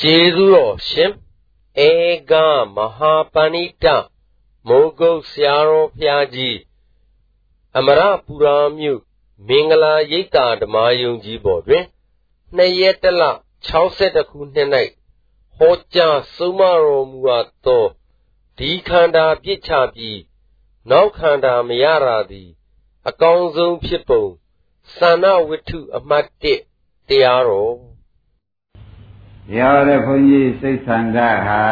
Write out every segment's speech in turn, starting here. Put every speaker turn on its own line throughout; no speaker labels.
ကျေးဇူးတော်ရှင်ဧကမဟာပဏိတမိုးကုတ်ဆရာတော်ဖျားကြီးအမရပူရာမြို့မင်္ဂလာရိပ်သာဓမ္မယုံကြီးပေါ်တွင်နှစ်ရက်တလ62ခုနှစ်၌ဟောကြားဆုံးမတော်မူအပ်သောဒီခန္ဓာပြစ်ချပြီးနောက်ခန္ဓာမရတာသည် အကောင်းဆုံးဖြစ်ပုံသန္နဝိထုအမှတ်1တရားတော်
ရောတဲ့ဘုန်းကြီးစိတ်ဆန္ဒဟာ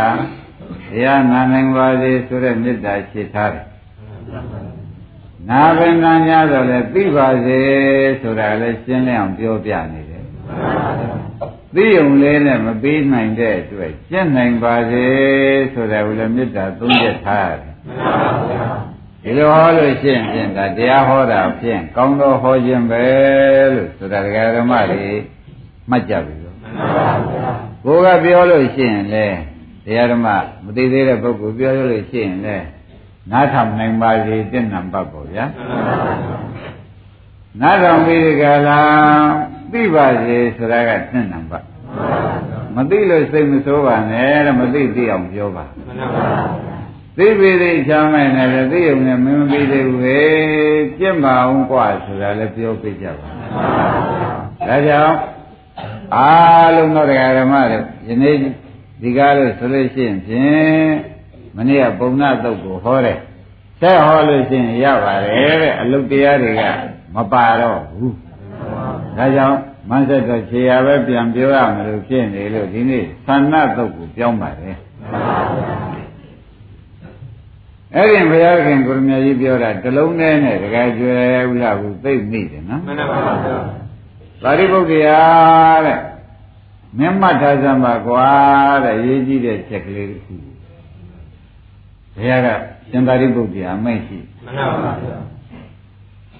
တရားနာနိုင်ပါစေဆိုတဲ့မေတ္တာရှိထားတယ်နာပင်နာညာတော့လေသိပါစေဆိုတာလည်းရှင်းလင်းအောင်ပြောပြနေတယ်သိုံလေးနဲ့မပြီးနိုင်တဲ့အတွက်ရှင်းနိုင်ပါစေဆိုတာကိုလည်းမေတ္တာသုံးချက်ထားရတယ်ဒီလိုဟောလို့ရှိရင်ဖြင့်ဒါတရားဟောတာဖြင့်ကောင်းသောဟောခြင်းပဲလို့ဆိုတာဒကာဓမ္မတွေမှတ်ကြပြီလို့မှန်ပါဗျာ ကိုကပြောလို့ရှိရင်လေတရားဓမ္မမသိသေးတဲ့ပုဂ္ဂိုလ်ပြောလို့ရှိရင်လေနားထောင်နိုင်ပါစေတင့်နံပါတ်ပေါ့ဗျာနားထောင်ပြီးဒီကလာသိပါစေဆိုတာကတင့်နံပါတ်မသိလို့စိတ်မဆိုးပါနဲ့တဲ့မသိသိအောင်ပြောပါသိပြီသိချမ်းမဲ့နဲ့လည်းသိုံနဲ့မင်းမပြီးသေးဘူးပဲကြင့်ပါအောင်กว่าဆိုတာလည်းပြောပြကြပါဒါကြောင့် အားလုံးသောတရားဓမ္မတွေယနေ့ဒီကားလို့ဆိုလို့ရှိရင်ဖြင့်မနေ့ကပုံနာတုတ်ကိုဟောတယ်ဆက်ဟောလို့ရှိရင်ရပါတယ်တဲ့အလုတ်တရားတွေကမပါတော့ဘူးဒါကြောင့်မန်းဆက်တော့ခြေရပဲပြန်ပြောရမလို့ဖြစ်နေလို့ဒီနေ့သန္နတုတ်ကိုပြောင်းပါတယ်အဲ့ဒီဘုရားခင်ကိုရမကြီးပြောတာတလုံးနဲ့နဲ့တကယ်ကျွယ်ဥလားဘူးသိမိတယ်နော်မှန်ပါပါ ပါရိပုတ္တရာတဲ့မင်းမှတ်ထားစမ်းပါကွာတဲ့ရေးကြည့်တဲ့ချက်ကလေးတစ်ခုဘုရားကရှင်သာရိပုတ္တရာအမိတ်ရှိမှန်ပါပါ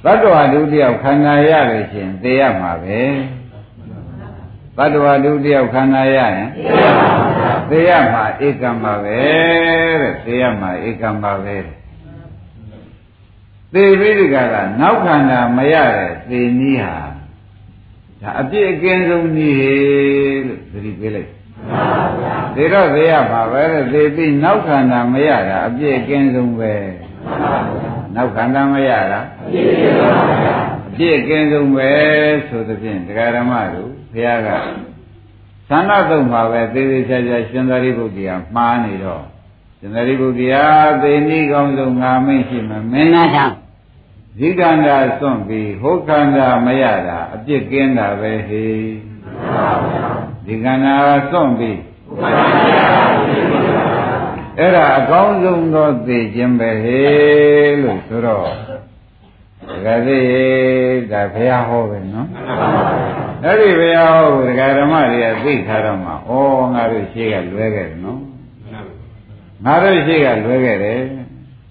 ဘတ်တော်ဒုတိယခန္ဓာရလို့ရှင်သိရမှာပဲဘတ်တော်ဒုတိယခန္ဓာရရင်သိရမှာဧကံပါပဲတဲ့သိရမှာဧကံပါပဲသေပြီးဒီကကနောက်ခန္ဓာမရတဲ့သေနည်းဟာ ဒါအပြည့်အကင်းဆုံးနည်းလို့သတိပေးလိုက်သေတော့သေရပါပဲတဲ့သေပြီးနောက်ခန္ဓာမရတာအပြည့်အကင်းဆုံးပဲနောက်ခန္ဓာမရတာအပြည့်အကင်းဆုံးပါဗျာအပြည့်အကင်းဆုံးပဲဆိုသဖြင့်တရားဓမ္မတို့ဘုရားကသန္တာသုံးပါပဲသေသေးချာချာရှင်သာရိပုတ္တရာမှားနေတော့ရှင်သာရိပုတ္တရာသေနည်းကောင်းဆုံးငါမိတ်ရှိမှမင်းနာဆောင် ဇိကန္တာစွန့်ပြီးဟောခန္ဓာမရတာအပြစ်ကင်းတာပဲဟေဇိကန္တာစွန့်ပြီးအဲ့ဒါအကောင်းဆုံးသောသိခြင်းပဲဟေလို့ဆိုတော့ဒကာသေးဒါဘုရားဟောပဲနော်အဲ့ဒီဘုရားဟောဒကာဓမ္မတွေကသိထားတော့မှဩငါတို့ရှိကလွဲခဲ့တယ်နော်ငါတို့ရှိကလွဲခဲ့တယ်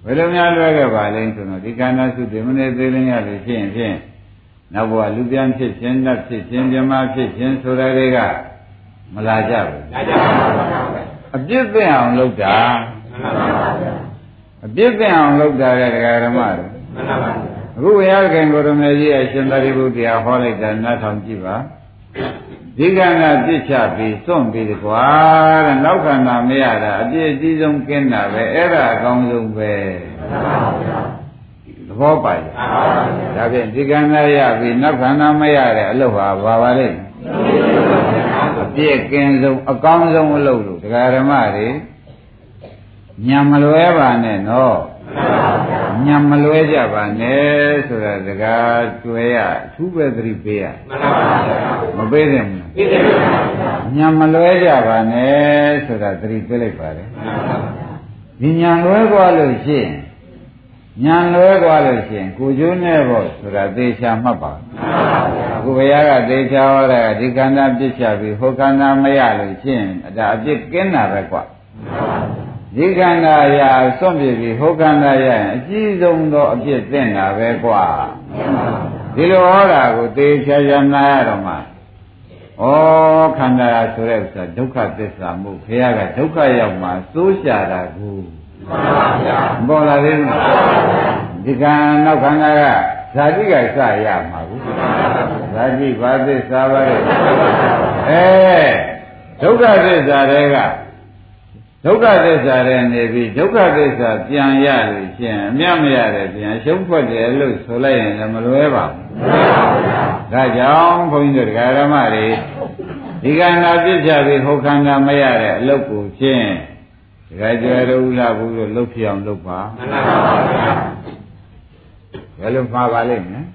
ဘယ်လိုများလွဲခဲ့ပါလဲဆိုတော့ဒီကန္နာစုတည်မနေသေးလင်းရလို့ဖြစ်ရင်ဖြင့်နောက်ဘဝလူပြန်ဖြစ်ခြင်းနတ်ဖြစ်ခြင်းမြမဖြစ်ခြင်းဆိုတာတွေကမလာကြဘူးလာကြပါဘူးအပြစ်သိအောင်လုပ်တာအပြစ်သိအောင်လုပ်တာတဲ့ဒကာဓမ္မတွေမှန်ပါပါအခုဘုရားခင်ကိုရမေကြီးအရှင်သာရိပုတ္တရာဟောလိုက်တာနားထောင်ကြည့်ပါ ဒီကံကပြစ်ချပြီးစွန့်ပြီးကွာတဲ့နောက်ခန္ဓာမရတာအပြည့်အစည်းဆုံးကင်းတာပဲအဲ့ဒါအကောင်းဆုံးပဲသဘောပါရဲ့ဒါဖြင့်ဒီကံကရပြီးနောက်ခန္ဓာမရတဲ့အလုပ်ဟာဘာပါလဲအပြည့်ကင်းဆုံးအကောင်းဆုံးအလုပ်လို့ဒကာဓမ္မတွေညံမလွဲပါနဲ့နော် ညံမလွဲကြပါနဲ့ဆိုတာစကားကျွဲရအထူးပဲသတိပေးရမပေးတယ်မပေးတယ်ညံမလွဲကြပါနဲ့ဆိုတာသတိပေးလိုက်ပါတယ်ဒီညံလွဲသွားလို့ရှိရင်ညံလွဲသွားလို့ရှိရင်ကိုကျိုးနဲ့ပေါ့ဆိုတာသေချာမှတ်ပါအခုဘုရားကသေချာဟောတာဒီကန္တာပြစ်ချပြီးဟိုကန္တာမရလို့ရှိရင်ဒါအပြစ်ကင်းတာပဲကွာ ဒီခန္ဓာရာစွန့်ပြပြီးဟောခန္ဓာရရင်အကြီးဆုံးသောအဖြစ်သင့်တာပဲကွာဒီလိုဟောတာကိုသေချာချာနာရတော့မှဩခန္ဓာရာဆိုတဲ့ဥစ္စာဒုက္ခသစ္စာမှုဘုရားကဒုက္ခရောက်မှစိုးရှာတာကိုမှန်ပါဗျာပေါ်လာသေးဘူးဒီကံနောက်ခန္ဓာကဇာတိကစရမှာဘူးဇာတိဘာသစ္စာပါလဲအဲဒုက္ခသစ္စာတွေက ဒုက္ခသစ္စာတွေနေပြီးဒုက္ခသစ္စာပြန်ရလို့ရှင်အမြတ်မရတယ်ပြန်ရှုံးဖွက်တယ်လို့ဆိုလိုက်ရင်လည်းမလွဲပါဘူးမလွဲပါဘူးဒါကြောင့်ဘုန်းကြီးတို့တရားဓမ္မတွေဒီကံနာပြစ်ချပြီးဟုတ်ခန္ဓာမရတဲ့အလုပ်ကိုဖြင့်ဒီကကြွယ်တို့လာဘူးလို့လှုပ်ဖြစ်အောင်လုပ်ပါမှန်ပါပါဘုရားဘယ်လိုမှားပါလိမ့်မယ်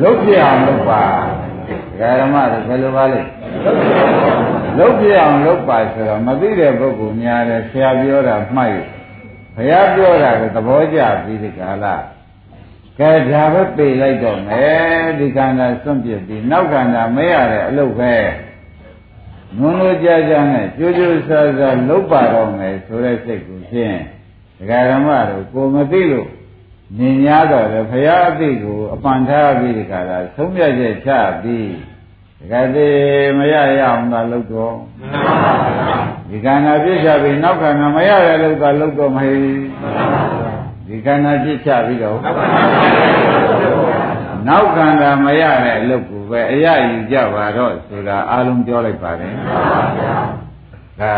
လှုပ်ဖြစ်အောင်လုပ်ပါဒကာရမတို့ဘယ်လိုပါလိမ့်လှုပ် ပြအောင်လှုပ်ပါဆိုတော့မသိတဲ့ပုဂ္ဂိုလ်များတယ်ဆရာပြောတာမှတ်ရဘုရားပြောတာကိုသဘောကျပြီးဒီကလာကဲဒါပဲပြေးလိုက်တော့မယ်ဒီခန္ဓာစွန့်ပြစ်ပြီးနောက်ခန္ဓာမရတဲ့အလုပ်ပဲငုံလို့ကြာကြာနဲ့ကြိုးကြိုးဆာဆာလှုပ်ပါတော့မယ်ဆိုတဲ့စိတ်ကိုဖြင့်ဒကာရမတို့ကိုမသိလို့မြင်ရတော့လေဘုရားအသိကိုအပန်ထားပြီးဒီကလာသုံးပြချက်ချပြီးဒ ကာသေးမရရအောင်သာလုပ်တော့ဒီခန္ဓာပြစ်ချပြီးနောက်ခန္ဓာမရတဲ့လုပ်သာလုပ်တော့မဟေဒီခန္ဓာပြစ်ချပြီးတော့နောက်ခန္ဓာမရတဲ့အလုပ်ကိုပဲအရယူကြပါတော့ဆိုတာအလုံးပြောလိုက်ပါတယ်ဒါ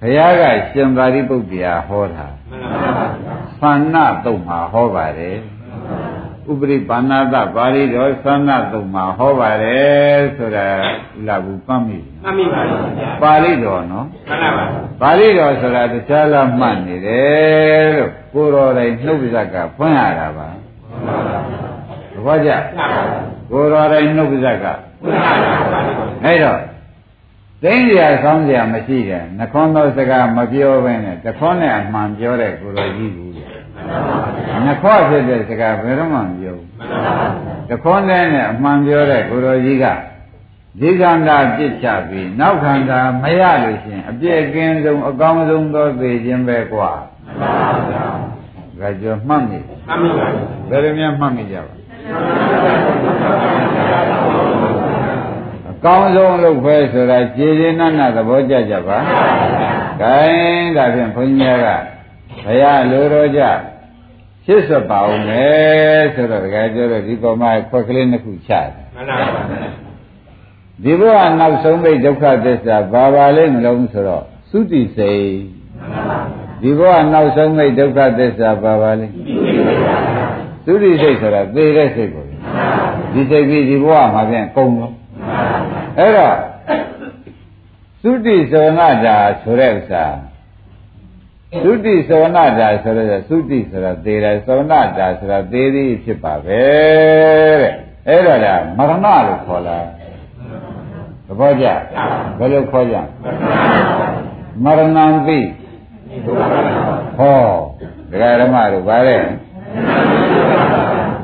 ဘုရားကရှင်သာရိပုတ္တရာဟောတာသန္နတုံမှာဟောပါတယ် ဥပရိပါဏာတပါဠိတော်သန္နတုံမှာဟောပါတယ်ဆိုတာလာဘူးပတ်မိ
မှတ်မိပါဗျာ
ပါဠိတော်နော်
မှန်ပါပါ
ပါဠိတော်ဆိုတာတခြားလားမှတ်နေတယ်လို့ကိုတော်တိုင်နှုတ်ဇက်ကဖွင့်ရတာပါသဘောကျကိုတော်တိုင်နှုတ်ဇက်ကဖွင့်ရတာပါအဲ့တော့သိဉ္ဇာဆောင်းစရာမရှိတယ်နှခွန်းသောစကားမပြောဘဲနဲ့တခွန်းနဲ့အမှန်ပြောတဲ့ကိုတော်ကြီးကူ နှခေါ်ဖြစ်တဲ့စကားဘယ်တော့မှမပြောဘူးတခွန်းတဲ့နဲ့အမှန်ပြောတဲ့ကိုတော်ကြီးကဒီကန္တာပြစ်ချပြီးနောက်ခန္ဓာမရလို့ရှင်အပြည့်အကင်းဆုံးအကောင်းဆုံးသောသိခြင်းပဲကွာဒါကြောမှတ်မိ
မှတ်မိပါ
ဘယ်လိုများမှတ်မိကြပါအကောင်းဆုံးလုပ်ဖဲဆိုတာခြေရင်းနတ်သဘောကြကြပါ gain ဒါဖြင့်ဘုန်းကြီးများကဘုရားလိုတော်ကြ ရှစ်ဆက်ပါဦးမယ်ဆိုတော့တကယ်ပြောတော့ဒီပေါ်မှာခွက်ကလေးနှစ်ခုချတယ်
မှန်ပါပါ
ဒီဘဝနောက်ဆုံးပိဒုက္ခသစ္စာဘာပါလဲမလုံးဆိုတော့သုတိစိတ်ဒီဘဝနောက်ဆုံးပိဒုက္ခသစ္စာဘာပါလဲသုတိစိတ်ဆိုတာသေတဲ့စိတ်ကိုဒီစိတ်ကြီးဒီဘဝမှာပြန်ကုန်လို့အဲ့တော့သုတိသောနာတာဆိုတဲ့ဥစ္စာ သုတိသောနာတာဆိုတဲ့သုတိဆိုတာသေတယ်သောနာတာဆိုတာသေသည်ဖြစ်ပါပဲတဲ့အဲ့ဒါကမရဏလို့ခေါ်လာသဘောကျဘယ်လိုခေါ်ကြမရဏံပိဟောဒကာဓမ္မတို့ဗါတဲ့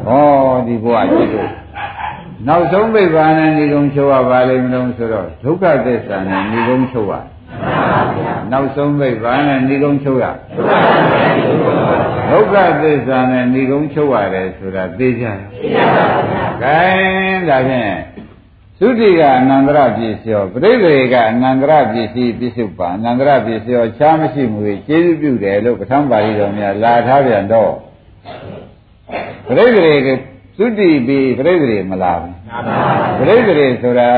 ဟောဒီဘုရားจิตတို့နောက်ဆုံးပိဗ္ဗာနဲ့ဏိကုံချုပ်ရပါလိမ့်မလို့ဆိုတော့ဒုက္ခသစ္စာနဲ့ဏိကုံချုပ်ရ နောက်ဆုံးပိဗ္ဗာနဲ့ဏိကုံချုပ်ရဒုက္ခသစ္စာနဲ့ဏိကုံချုပ်ရတယ်ဆိုတာသိကြတယ်သိပါပါဘုရား gain ဒါဖြင့်သုတိကအနန္တရပစ္စယောပရိသေကအနန္တရပစ္စည်းပစ္စုပ္ပန်အနန္တရပစ္စယောချားမရှိမူကျေးဇူးပြုတယ်လို့ပဋ္ဌာန်းပါဠိတော်များလာထားပြန်တော့ပရိသေကသုတိပြီးပရိသေမလာဘူးပရိသေဆိုတာ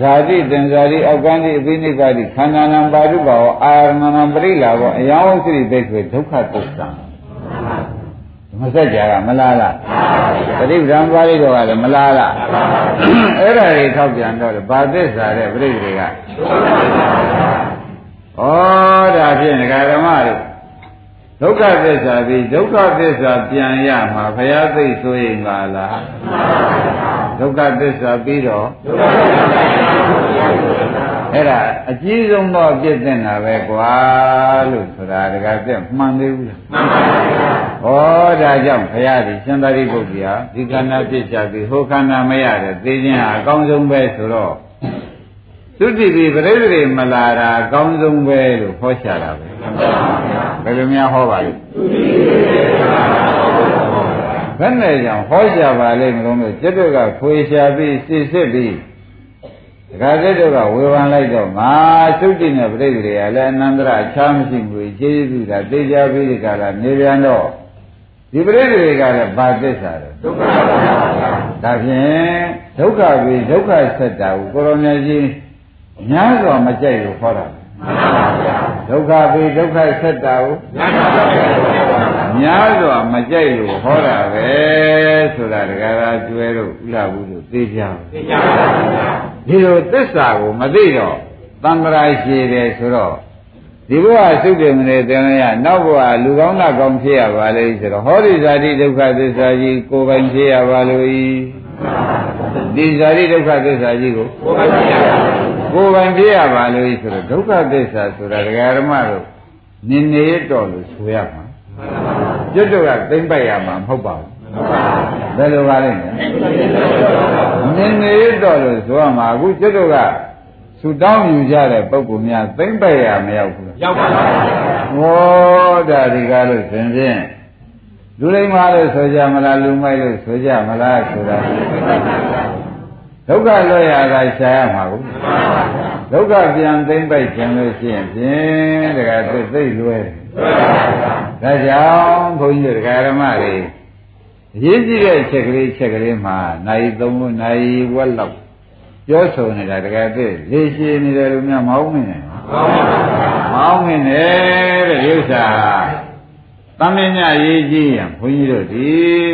ဇာတိတင်ဇာတိအောက်ကန်းတိအပိနိပါတိခန္ဓာနံပါတုပါဝအာရမဏံပရိလာဘောအယောင်စိရိဘိက္ခေဒုက္ခသစ္စာမဆက်ကြကမလားလားပရိပဒံပါဠိတော်ကလည်းမလားလားအဲ့ဒါတွေထောက်ပြန်တော့ဗာသစ္စာတဲ့ပြိတွေကဩဒါဖြင့်ဒကာဓမ္မတွေဒုက္ခသစ္စာပြီးဒုက္ခသစ္စာပြန်ရမှာဘုရားသိဆိုရင်ပါလား ဒုက္ခသစ္စာပြီးတော့အဲ့ဒါအကြီးဆုံးတော့ပြည့်တင်တာပဲကွာလို့ဆိုတာတကယ်ပြမှန်သေးဘူးလားမှန်ပါပါဘုရားဒါကြောင့်ဘုရားဒီရှင်သာရိပုတ္တရာဒီခန္ဓာပြည့်ချပြီးဟိုခန္ဓာမရတဲ့သိခြင်းဟာအကောင်းဆုံးပဲဆိုတော့သုတိတိပရိသေမလာတာအကောင်းဆုံးပဲလို့ဟောချတာပဲဘယ်လိုများဟောပါလဲ ဘယ်နဲ့ကြောင့်ဟောချပါလိမ့်မလို့ကျွတ်ကခွေရှာပြီးစစ်စစ်ပြီးဒကာသက်တို့ကဝေဖန်လိုက်တော့ငါသုတိနဲ့ပြိတ္တိတွေကလည်းအနန္တရအခြားမရှိဘူးကျေးဇူးတာသိကြပြီးဒီကလာနေပြန်တော့ဒီပြိတ္တိတွေကလည်းဘာသစ္စာလဲဒုက္ခပါဗျာဒါဖြင့်ဒုက္ခပြီးဒုက္ခဆက်တာကိုကိုရောင်မြတ်ကြီးညာစွာမကြိုက်လို့ခေါ်တာဒုက္ခပေဒုက္ခဆက်တာကို ညာစွာမကြိုက်လို့ခေါ်တာပဲဆိုတာတကယ်လားကျွဲလို့ဥလာဘူးလို့သိကြပါသိကြပါဒီလိုသစ္စာကိုမသိတော့သံဃာရှိတယ်ဆိုတော့ဒီဘဝသုတ်တယ်မနေတယ်ရနောက်ဘဝလူကောင်းလားကောင်းဖြစ်ရပါလေဆိုတော့ဟောဒီဇာတိဒုက္ခသစ္စာကြီးကိုယ်ပိုင်ဖြစ်ရပါလို့ဤဒီဇာတိဒုက္ခသစ္စာကြီးကိုကိုယ်ပိုင်ဖြစ်ရပါကိုယ်ပိုင်ဖြစ်ရပါလို့ဤဆိုတော့ဒုက္ခသစ္စာဆိုတာဒကာဓမ္မတို့နင်းနေတော်လို့ဆိုရမှာ ကျွတ်တော့ကသိမ့်ပိုက်ရမှာမဟုတ်ပါဘူးဘယ်လိုပါလဲနင်းနေတော်လို့ဆိုရမှာအခုကျွတ်တော့ကသူတောင်းယူကြတဲ့ပုဂ္ဂိုလ်များသိမ့်ပိုက်ရမရောက်ဘူး
ရောက်ပါပါ
ဟောဒါဒီကားလို့သင်ဖြင့်လူလိမ္မာလို့ဆိုကြမလားလူမိုက်လို့ဆိုကြမလားဆိုတာဒုက္ခလွတ်ရတာရှားရမှာကိုဒုက္ခပြန်သိမ့်ပိုက်ခြင်းလို့ရှိရင်ဖြင့်တကယ်သိသိလွဲ ဒါကြောင့်ဘုန်းကြီးတို့ဓမ္မတွေအရေးကြီးတဲ့အချက်ကလေးချက်ကလေးမှာနိုင်သုံးလို့နိုင်ဝက်လောက်ပြောဆိုနေတာတကယ်သိလေရှိနေတယ်လို့များမဟုတ်မင်းနဲ့မဟုတ်မင်းနဲ့တဲ့ဒီဥစ္စာသမင်းညရေးကြီးရင်ဘုန်းကြီးတို့ဒီ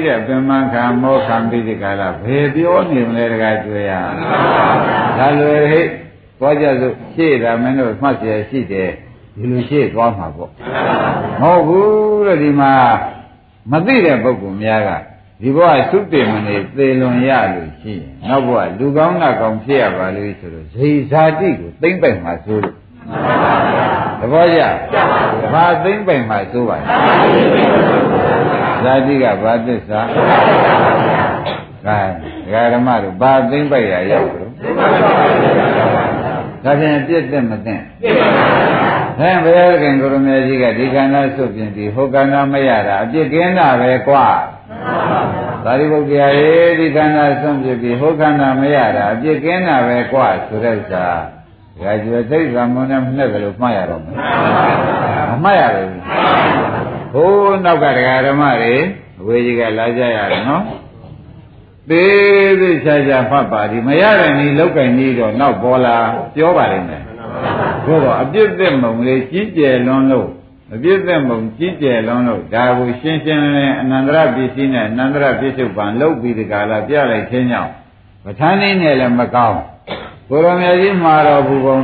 တဲ့ပြမခံမောခံပြီးဒီကလာဘယ်ပြောနေမလဲတကယ်တွေ့ရဒါလွယ်ဟိတ်သွားကြစို့ရှေ့တာမင်းတို့မှတ်เสียရှိတယ် ဒီလိုရှေ့သွားမှာပေါ့မဟုတ်ဘူးတဲ့ဒီမှာမသိတဲ့ပုဂ္ဂိုလ်များကဒီဘဝသုတေမနေသေလွန်ရလို့ရှိရင်နောက်ဘဝလူကောင်းနာကောင်းဖြစ်ရပါလို့ဆိုတော့ဇေဇာတိကိုသိမ့်ပိုက်မှာဆိုလို့သဘောကျဘာသိမ့်ပိုက်မှာဆိုပါဇာတိကဘာသစ္စာကဲဒကာဓမ္မတို့ဘာသိမ့်ပိုက်ရရောက်လို့ဒါဖြင့်ပြည့်တဲ့မသိ ဟဲ့ဘုရားခင်ကိုရမေကြီးကဒီကံသားစွတ်ပြင်ဒီဟောကံသားမရတာအပြစ်ကင်းတာပဲကွာသာရိပုတ္တရာရေဒီခန္ဓာဆုံးဖြစ်ပြီးဟောခန္ဓာမရတာအပြစ်ကင်းတာပဲကွာဆိုတဲ့ဥစ္စာဒါကျွေသိက္ခာမုန်းနဲ့နဲ့ဘယ်လိုမှတ်ရတော့မလဲမမှတ်ရဘူးဟိုးနောက်ကတရားဓမ္မတွေအဝေကြီးကလာကြရတယ်နော်သေးသေးချာချာဖတ်ပါဒီမရတဲ့ဤလောက်ကင်ကြီးတော့နောက်ပေါ်လာပြောပါလိမ့်မယ် သို့တော့အပြစ်သက်မုံလေးကြီးကျယ်လွန်းလို့အပြည့်သက်မုံကြီးကျယ်လုံးလို့ဒါကိုရှင်းရှင်းလင်းလင်းအနန္တရပစ္စည်းနဲ့အနန္တရပစ္စုပန်လုပ်ပြီးဒီကလာပြလိုက်ခြင်းကြောင့်ပဋ္ဌာန်းလေးနဲ့လည်းမကောင်းကိုရမကြီးမှာတော်မူပုံ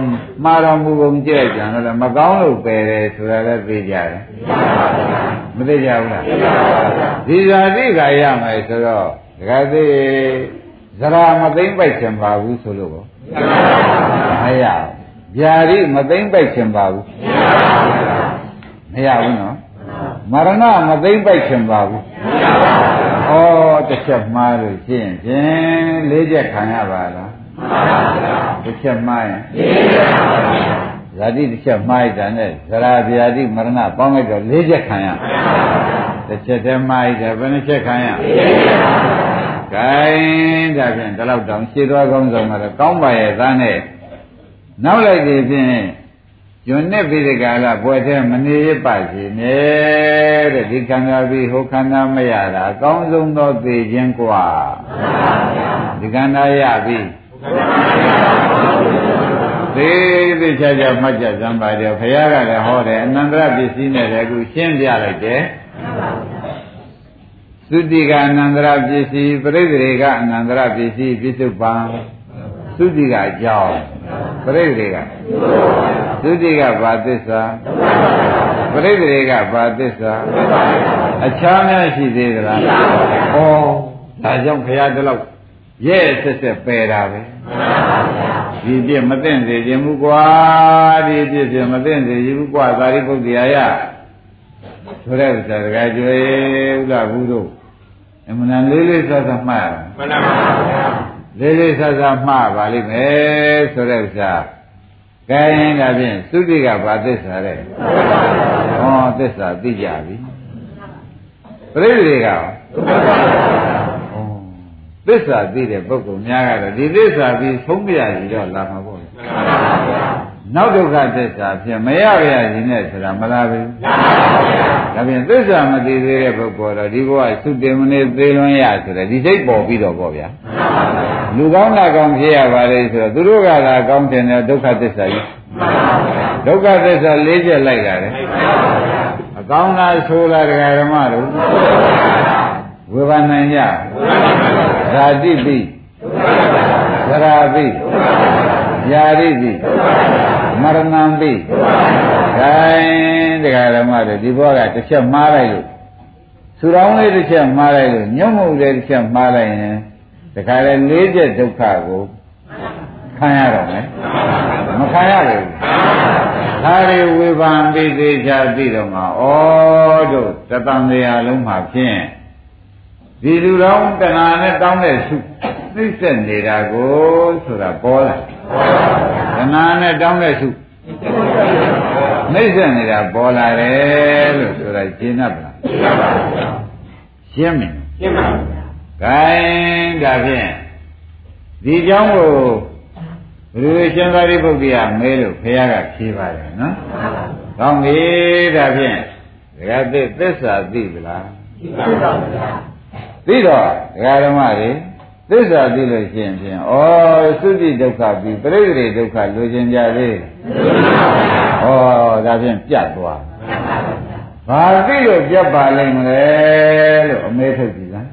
မှာတော်မူပုံကြည့်ကြတယ်လည်းမကောင်းလို့ပယ်တယ်ဆိုတာလည်းသိကြတယ်မသိကြဘူးလားဒီဇာတိကရမယ်ဆိုတော့ဒကာသိဇရာမသိမ့်ပိုက်ချင်ပါဘူးဆိုလို့ပေါ့မရဘူး ဗျာတိမသိမ့်ပိုက်ချင်ပါဘူးမရဘူးနော်မရဏမသိမ့်ပိုက်ခင်ပါဘူးဩတစ်ချက်မှားလို့ရှင်းဖြင့်လေးချက်ခံရပါလားတစ်ချက်မှားရင်ဇာတိတစ်ချက်မှားရတာနဲ့ဇရာဗျာတိမရဏပေါင်းလိုက်တော့လေးချက်ခံရတစ်ချက်တည်းမှားရတာဘယ်နှချက်ခံရဂိုင်းဒါဖြင့်ဒီလောက်တောင်ရှင်းသွားကောင်းဆုံးကတော့ကောင်းပါရဲ့သားနဲ့ နောက်လိုက်ပြီဖြင့်ယွန်းနဲ့ပြီးဒီကလာဘွယ်ထဲမနေရပါစေနဲ့တဲ့ဒီခန္ဓာပြီးဟိုခန္ဓာမရတာအကောင်းဆုံးသောသိခြင်းกว่าဒီခန္ဓာရပြီသေသေးချာချာမှတ်ကြစမ်းပါကြဘုရားကလည်းဟောတယ်အနန္တရပစ္စည်းနဲ့လည်းအခုရှင်းပြလိုက်တယ်သုတိကအနန္တရပစ္စည်းပရိသေတွေကအနန္တရပစ္စည်းပြစ္ဆုတ်ပံသုတိကအကြောင်း ပရိသေတွေကသုတိကဘာသစ္စာပရိသေတွေကဘာသစ္စာအခြားများရှိသေးသလားဩဒါကြောင့်ခရတလောက်ရဲ့ဆက်ဆက်ပယ်တာပဲဒီပြည့်မသိမ့်စေခြင်းမူကွာဒီပြည့်ပြည့်မသိမ့်စေခြင်းမူကွာသာရိပုတ္တရာယဆိုတဲ့ဥစ္စာတကယ်ကြွေဥလာဘူးတို့အမှန်တန်လေးလေးဆက်ဆက်မှတ်ရမှန်ပါပါ လေးလေးဆဆမှားပါလိမ့်မယ်ဆိုတဲ့ဥစ္စာကဲဒါဖြင့်သုတိကဘာသစ္စာတဲ့ဟောသစ္စာသိကြပြီပြိဋိတွေကသစ္စာသိတဲ့ပုဂ္ဂိုလ်များကတော့ဒီသစ္စာပြီးဆုံးပြရည်တော့လာမှာပေါ့နောက်ဒုက္ခသစ္စာဖြစ်မရရရင်နဲ့ဆိုတာမလားဘူး ဒါဖြင့်သစ္စာမသိသေးတဲ့ပုဂ္ဂိုလ်တော့ဒီဘဝသုတေမနေသေးလွန်ရဆိုတဲ့ဒီစိတ်ပေါ်ပြီးတော့ပေါ့ဗျာလူကောင်းတာကောင်းဖြစ်ရပါလေဆိုတော့သူတို့ကသာကောင်းတယ်တဲ့ဒုက္ခသစ္စာကြီးဒုက္ခသစ္စာ၄ချက်လိုက်တာလေအကောင်းလားဆိုးလားတရားဓမ္မတို့ဝေဘာနိုင်ကြဇာတိပိသရာပိယာရိပိမရဏံပိ ဂိုင်းတရားဓမ္မတို့ဒီဘောကတစ်ချက်မှားလိုက်လို့ဆူတော်လေးတစ်ချက်မှားလိုက်လို့ညုံမှုလေးတစ်ချက်မှားလိုက်ရင်တခါလေ၄ချက်ဒုက္ခကိုခံရတော့မယ်မခံရဘူးဒါတွေဝေဖန်ပြီးသေးချာသိတော့မှာဩတို့တတန်တရားလုံးမှာဖြင့်ဒီလူတော်တဏှာနဲ့တောင်းတဲ့ဆုသိစက်နေတာကိုဆိုတာပေါ်လာတဏှာနဲ့တောင်းတဲ့ဆု နှိမ့်ဆက်နေတာပေါ်လာတယ်လို့ဆိုတာရှင်း납လားရှင်းမယ်ရှင်းပါဘူး။ gain ဒါဖြင့်ဒီเจ้าကိုဘုရားရှင်သာရိပုတ္တရာမဲလို့ဘုရားကဖြေပါတယ်နော်။ကောင်းပြီဒါဖြင့်ဒကာသစ်သစ္စာသိသလားသိပါပါဘုရားသိတော့ဒကာဓမ္မတွေသစ္စာသိလို့ရှိရင်ဖြင့်ဩသုတိဒုက္ခပြီးပြိဋိဒုက္ခလိုချင်ကြသေး ဩဒါဖြင့်ပြတ်သွားဘာသိလို့ပြတ်ပါလိမ့်မလဲလို့အမေထုတ်ကြည့်လား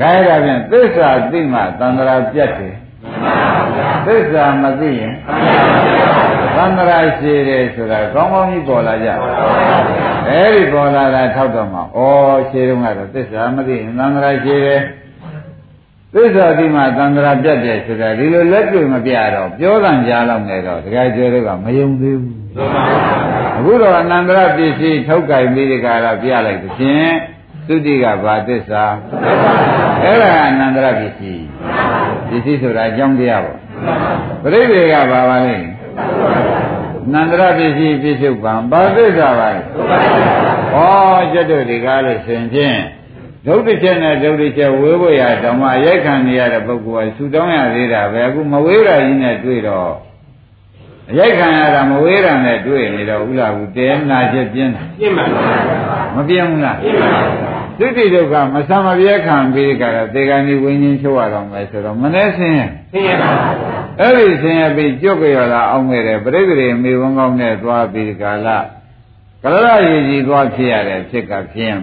ဒါဒါဖြင့်သစ္စာသိမှသံဃာပြတ်တယ်သစ္စာမသိရင်သံဃာရှိတယ်ဆိုတာကောင်းကောင်းကြီးပေါ်လာကြအဲဒီပေါ်လာတာထောက်တော့မှဩရှိတုန်းကတော့သစ္စာမသိရင်သံဃာရှိတယ် သစ္စာတိမှသံဃာပြတ်တယ်ဆိုတာဒီလိုလက်တွေ့မပြတော့ပြောတန်ကြားလောက်နေတော့တကယ်ကျေတွေကမယုံသေးဘူးအခုတော့အနန္တရပစ္စည်းထုတ်ကြိုင်ပြီးဒီကရာပြလိုက်သဖြင့်သုတိကဘာသစ္စာအဲ့ဒါအနန္တရပစ္စည်းပစ္စည်းဆိုတာအကြောင်းတရားပေါ့ပြိဋိကဘာပါလဲနန္တရပစ္စည်းပြစ္ဆုတ်ပံဘာသစ္စာပါလဲဩကျွတ်တို့ဒီကားလို့ရှင်ဖြင့် ဒုက္ခချက်နဲ့ဒုက္ခချက်ဝေးဖို့ရဓမ္မရိုက်ခံနေရတဲ့ပုဂ္ဂိုလ်ကဆူတောင်းရသေးတာပဲအခုမဝေးတာကြီးနဲ့တွေ့တော့အရိုက်ခံရတာမဝေးတာနဲ့တွေ့နေတော့ဥလာဘူးတဲနာချက်ပြင်းတာပြင်းပါဘူးမပြင်းဘူးလားပြင်းပါဘူးဒုတိယဒုက္ခမဆံမပြဲခံပြီးကြတော့သေကံဒီဝိညာဉ်ချုပ်ရတော့မယ်ဆိုတော့မနှဲဆင်းရင်ဆင်းရပါဘူးအဲ့ဒီဆင်းရပြီးကြွကြရတာအောင်ခဲ့တယ်ပြိတ္တိမေဝန်းကောင်းနဲ့သွားပြီးကာလကရရရည်ကြီးသွားဖြစ်ရတဲ့ဖြစ်ကဖြင်း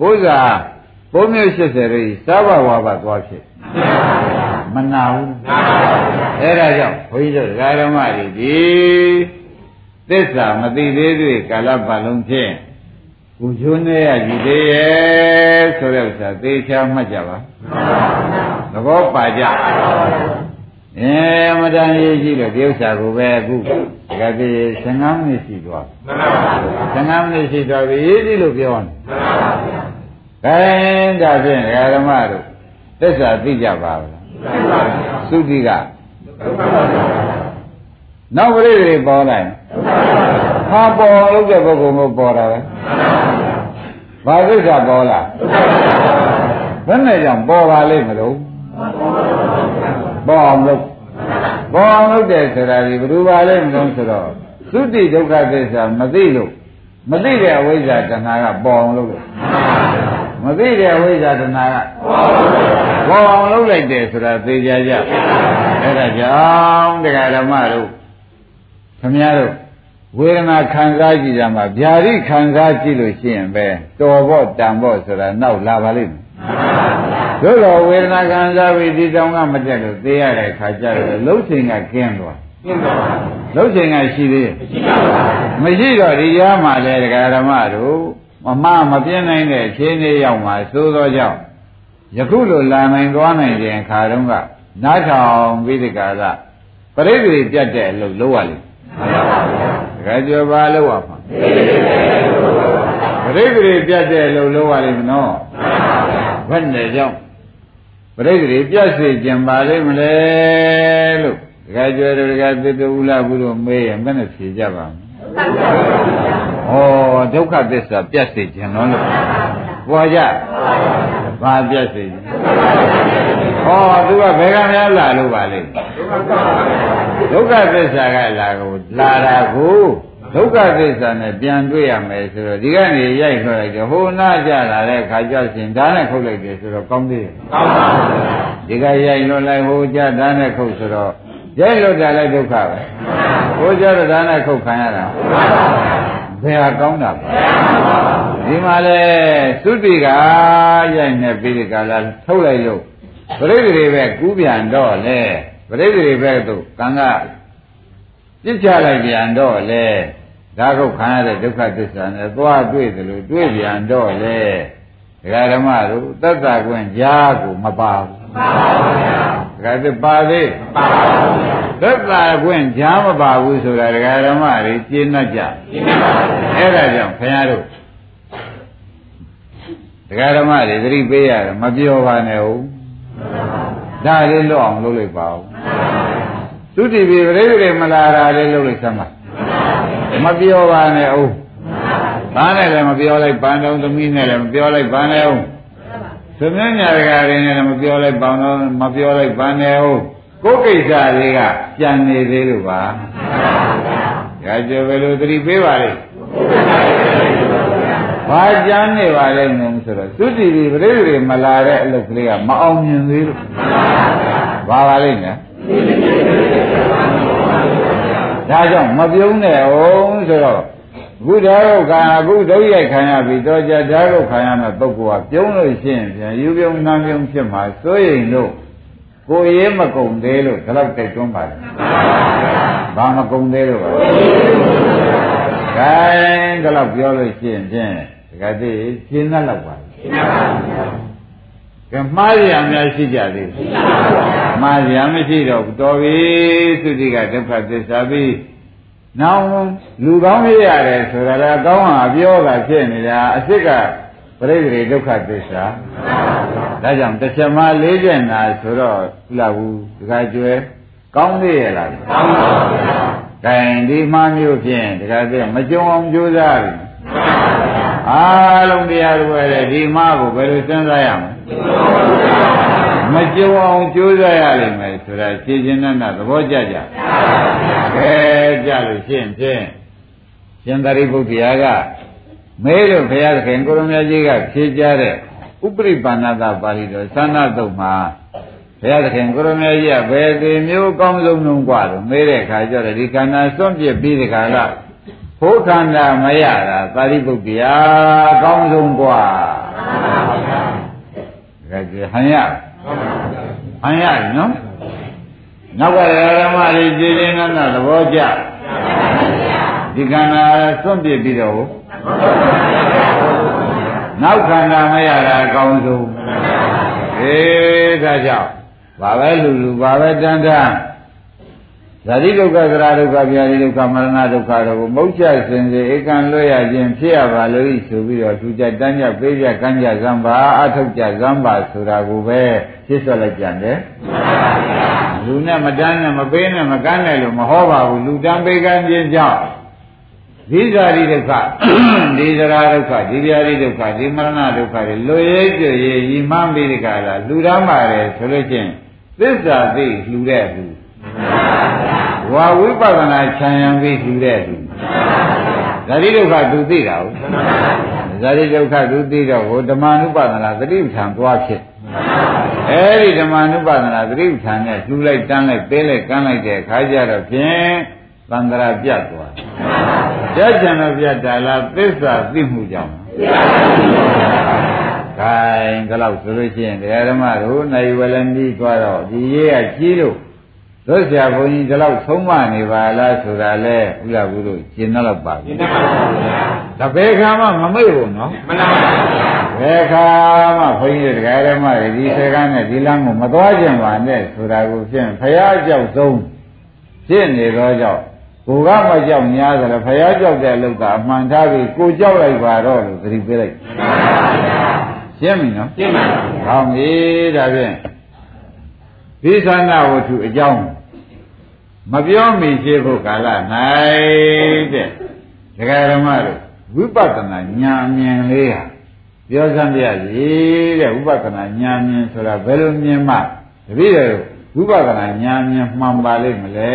ဘုရား ဘုံမျိုး80ရိသာဘဝဘသွားဖြစ်မနာဘူးအဲ့ဒါကြောင့်ဘုန်းကြီးတို့ဓမ္မတွေဒီသစ္စာမသိသေးသေးကာလပတ်လုံးဖြင့်ကိုချိုးနေရကြည့်သေးရဲ့ဆိုတဲ့ဥစ္စာသေချာမှတ်ကြပါသဘောပါကြအဲမတန်ရေးကြည့်လို့ဒီဥစ္စာကိုပဲအခုတကယ်ကြီး15မိနစ်ရှိသွားမှန်ပါပါ15မိနစ်ရှိသွားပြီရေးကြည့်လို့ပြောနေ မှန်ပါပါအဲဒါဖြင့်ဓမ္မတို့သစ္စာသိကြပါလားသုတိကနောက်ပရိသေပေါ်လာရင်ဟာပေါ်လို့တဲ့ပုဂ္ဂိုလ်မျိုးပေါ်တာပဲဘာသစ္စာပေါ်လာဘယ်နဲ့ကြောင့်ပေါ်ပါလိမ့်မလို့ပေါ်အောင်လို့ပေါ်အောင်လို့တဲ့ဆိုတာဒီဘယ်လိုပါလိမ့်မလို့ဆိုတော့သုတိဒုက္ခသစ္စာမသိလို့မသိတဲ့အဝိဇ္ဇာတဏှာကပေါ်အောင်လို့ မသိတဲ့အဝိဇ္ဇာတဏှာကပေါ်အောင်လုပ်လိုက်တယ်ဆိုတာသိကြကြအဲ့ဒါကြောင့်တရားဓမ္မတို့ခမည်းတော်ဝေဒနာခံစားကြည့်ကြမှာဗျာတိခံစားကြည့်လို့ရှိရင်ပဲတော်ဖို့တန်ဖို့ဆိုတာနောက်လာပါလိမ့်မယ်တို့တော့ဝေဒနာခံစားပြီးဒီတောင်ကမတက်လို့သိရတဲ့ခါကျတော့လှုပ်ချိန်ကကင်းသွားကင်းသွားလှုပ်ချိန်ကရှိသေးရဲ့မရှိပါဘူးမရှိတော့ဒီကြားမှာလေတရားဓမ္မတို့ မမမပြင်းနိုင်တဲ့ခြေနေရောက်မှာသိုးသောကြောင့်ယခုလိုလာနိုင်သွားနိုင်ခြင်းခါတုန်းကနားထောင်ပြီးဒီကရပရိသေပြတ်တဲ့အလုပ်လုပ်ရလိမ့်မှန်ပါဗျာတခါကျော်ပါလို့ရမှာပရိသေပြတ်တဲ့အလုပ်လုပ်ရလိမ့်မနော်မှန်ပါဗျာဘယ်နဲ့ကြောင့်ပရိသေပြတ်စေခြင်းပါလိမ့်မလဲလို့တခါကျော်တခါသတ္တဥလာဘုရောမေးရင်ဘယ်နဲ့ဖြေကြပါ့မလဲ ဩဒုက္ခသစ္စာပြတ်စေခြင်းနော်လို့ပေါ်ကြဘာပြတ်စေခြင်းဟောသူကဘယ်ကများလာလို့ပါလိမ့်ဒုဒုက္ခသစ္စာကလာကိုလာတာကိုဒုက္ခသစ္စာနဲ့ပြန်တွေ့ရမယ်ဆိုတော့ဒီကနေရိုက်ထွက်လိုက်တယ်ဟိုနာကြလာတဲ့ခါကျရှင်ဒါနဲ့ခုတ်လိုက်တယ်ဆိုတော့ကောင်းသေးတယ်ကောင်းပါဘူးဒီကရိုက်လွတ်လိုက်ဟိုကြဒါနဲ့ခုတ်ဆိုတော့ရိုက်လွတ်တာလည်းဒုက္ခပဲ ဟိုကြတော့ဒါနဲ့ခုတ်ခံရတာဘယ်ဟာကောင်းတာပါဒီမှာလေသုတိကရိုက်နေပြီးဒီကလာထုတ်လိုက်လို့ပရိသေတွေပဲကူးပြန်တော့လေပရိသေတွေပဲတို့ကံကပြစ်ချလိုက်ပြန်တော့လေဒါကုတ်ခံရတဲ့ဒုက္ခသစ္စာနဲ့သွားတွေ့တယ်လို့တွေ့ပြန်တော့လေဒကာဓမ္မတို့သစ္စာကွင်းကြားကိုမပါဘူးမပါပါဘူး ဗျာဒကာသပါသေးမပါပါဘူးဗျာသစ္စာကွင်းကြားမပါဘူးဆိုတာဒကာဓမ္မတွေရှင်းတတ်ကြရှင်းပါပါအဲ့ဒါကြောင့်ခင်ဗျားတို့ဒကာဓမ္မတွေသတိပေးရတယ်မပြောပါနဲ့ဟုတ်ဒါလေးလွတ်အောင်လုပ်လိုက်ပါဦးသုတိပိပရိသေမလာတာလေးလုပ်လိုက်စမ်းပါမပြောပါနဲ့ဦးဘာနဲ့လည်းမပြောလိုက်ပန်းတော်သမီးနဲ့လည်းမပြောလိုက်ပန်းနဲ့ဦး သမင်းညာရကတွေနဲ့လည်းမပြောလိုက်ပန်းတော်မပြောလိုက်ပန်းနဲ့ဦးကိုယ်ကိစ္စလေးကကြံနေသေးလို့ပါဒါကြောင့်ဘယ်လိုသတိပေးပါလိမ့်ဘာကြမ်းနေပါလဲငုံဆိုတော့သုတိတိပရိသေမလာတဲ့အလုပ်ကလေးကမအောင်မြင်သေးလို့ဘာပါလိမ့်နဲ့ဒါကြောင့်မပြုံးနဲ့အောင်ဆိုတော့ အခုဓာတ်ကိုခံအခုဒုရိုက်ခံရပြီတော့ကြဓာတ်ကိုခံရမဲ့ပုဂ္ဂိုလ်ကပြုံးလို့ရှိရင်ပြန်ယူပြုံးနှမ်းပြုံးဖြစ်မှာစိုးရိမ်လို့ကိုယ်ရေးမကုန်သေးလို့ဒါတော့တိုက်တွန်းပါလေဘာမကုန်သေးလို့ပါခိုင်းဒါတော့ပြောလို့ရှိရင်ဖြင့်တကယ်သိရှင်းတတ်တော့ပါရှင်းပါပါကဲမှားရအများရှိကြသေးဘူးမှားရမရှိတော့တော်ပြီသုတိကဒုက္ခသစ္စာပြီး နောက်လူကောင်းရရတယ်ဆိုတာလည်းကောင်းဟာပြောတာဖြစ်နေတာအစ်စ်ကပရိသေဒုက္ခသစ္စာဒါကြောင့်တစ်ချက်မှလေးချက်နာဆိုတော့လာဘူးဒီကကျွဲကောင်းသေးရဲ့လားကောင်းပါဘူးဗျာ။ဒါရင်ဒီမှမျိုးဖြင့်ဒီကကျွဲမကြုံအောင်ကြိုးစားပြီ။အားလုံးတရားတွေပဲဒီမှကိုဘယ်လိုစဉ်းစားရမလဲ မကြုံအောင်ကြိုးစားရလိမ့်မယ်ဆိုတာရှင်းရှင်းနဲ့သဘောကျကြ။ခဲကြလို့ရှင်းဖြင့်ရှင်သာရိပုတ္တရာကမဲလို့ဘုရားသခင်ကိုရမကြီးကဖြေကြတဲ့ဥပရိပါဏတပါဠိတော်သန္နတုတ်မှာဘုရားသခင်ကိုရမကြီးကဘယ်ဒီမျိုးကောင်းဆုံးလုံးกว่าလို့မေးတဲ့အခါကျတော့ဒီခန္ဓာစွန့်ပစ်ပြီးဒီခါကဘုခန္ဓာမရတာပါဠိပုတ္တရာအကောင်းဆုံးกว่าဒါကြဟန်ရ ဟန်ရနော်နောက်ကဓမ္မလေးကြည်လင်းကသဘောကျဒီခန္ဓာစွန့်ပစ်ပြီးတော့နောက်ခန္ဓာမရတာအကောင်းဆုံးအေးဒါကြောင့်ဘာပဲလူလူဘာပဲတန်တန် ဇာတိဒုက္ခသရဒုက္ခဗျာတိဒုက္ခမရဏဒုက္ခတို့ကိုမုတ်ချစင်စေဧကံလွတ်ရခြင်းဖြစ်ရပါလို့ဆိုပြီးတော့သူကြတန်းကြပေးကြကမ်းကြဇံပါအထုတ်ကြဇံပါဆိုတာကိုပဲဖြစ်ဆွလိုက်ကြတယ်လူနဲ့မတန်းနဲ့မပေးနဲ့မကမ်းနဲ့လို့မဟောပါဘူးလူတန်းပေးကမ်းခြင်းကြောင့်ဒီဇာတိဒုက္ခဒီဇရာဒုက္ခဒီဗျာတိဒုက္ခဒီမရဏဒုက္ခတွေလွရဲကြွရေရီမှန်းပြီးဒီကလာလူရမ်းပါတယ်ဆိုလို့ချင်းသစ္စာသိလှူတဲ့လူ ဝါဝိပဿနာခြံရံပြီးလှူတဲ့လူဇာတိဒုက္ခသူသိတာဟုတ်ဇာတိဒုက္ခသူသိတော့ဟိုဓမ္မ ानु ပဒနာသတိပဋ္ဌာန်သွားဖြစ်အဲဒီဓမ္မ ानु ပဒနာသတိပဋ္ဌာန်နဲ့လှူလိုက်တန်းလိုက်ပေးလိုက်ကမ်းလိုက်တဲ့အခါကျတော့ဖြင့်သံဃာပြတ်သွားပြတ်ကြံတော့ပြတ်တာလားသစ္စာသိမှုကြောင့်ခိုင်ကြလောက်ဆိုလို့ရှိရင်တရားဓမ္မတို့နိုင်ဝလနီးသွားတော့ဒီရေးကကြီးလို့ တို့ဆရာဘုန်းကြီးဒီလောက်ဆုံးမနေပါလားဆိုတာလဲဥလာဘူးတို့ရှင်းတော့ပါပြီရှင်းပါပါဘုရားဒါဘယ်ခါမှမမေ့ဘူးနော်မှန်ပါပါဘယ်ခါမှဘုန်းကြီးတရားဓမ္မတွေဒီစကားနဲ့ဒီလမ်းကိုမသွားကြပါနဲ့ဆိုတာကိုဖြင့်ဖရာကြောက်ဆုံးဖြစ်နေတော့ကြောင့်ကိုကမကြောက်များဆိုတော့ဖရာကြောက်တဲ့အလုပ်ကအမှန်ထားပြီးကိုကြောက်လိုက်ပါတော့လို့သတိပေးလိုက်ရှင်းပြီနော်ရှင်းပါပြီဟောင်းပြီဒါဖြင့်ဒီသန္တာဝတ္ထုအကြောင်း မပြောမိရှိဖို့ကာလ၌တဲ့ဒကာရမတို့ဝိပဿနာဉာဏ်မြင်လေးဟာပြောစမ်းပြစီတဲ့ဝိပဿနာဉာဏ်မြင်ဆိုတာဘယ်လိုမြင်မှတပည့်တော်ဝိပဿနာဉာဏ်မြင်မှန်ပါလိမ့်မလဲ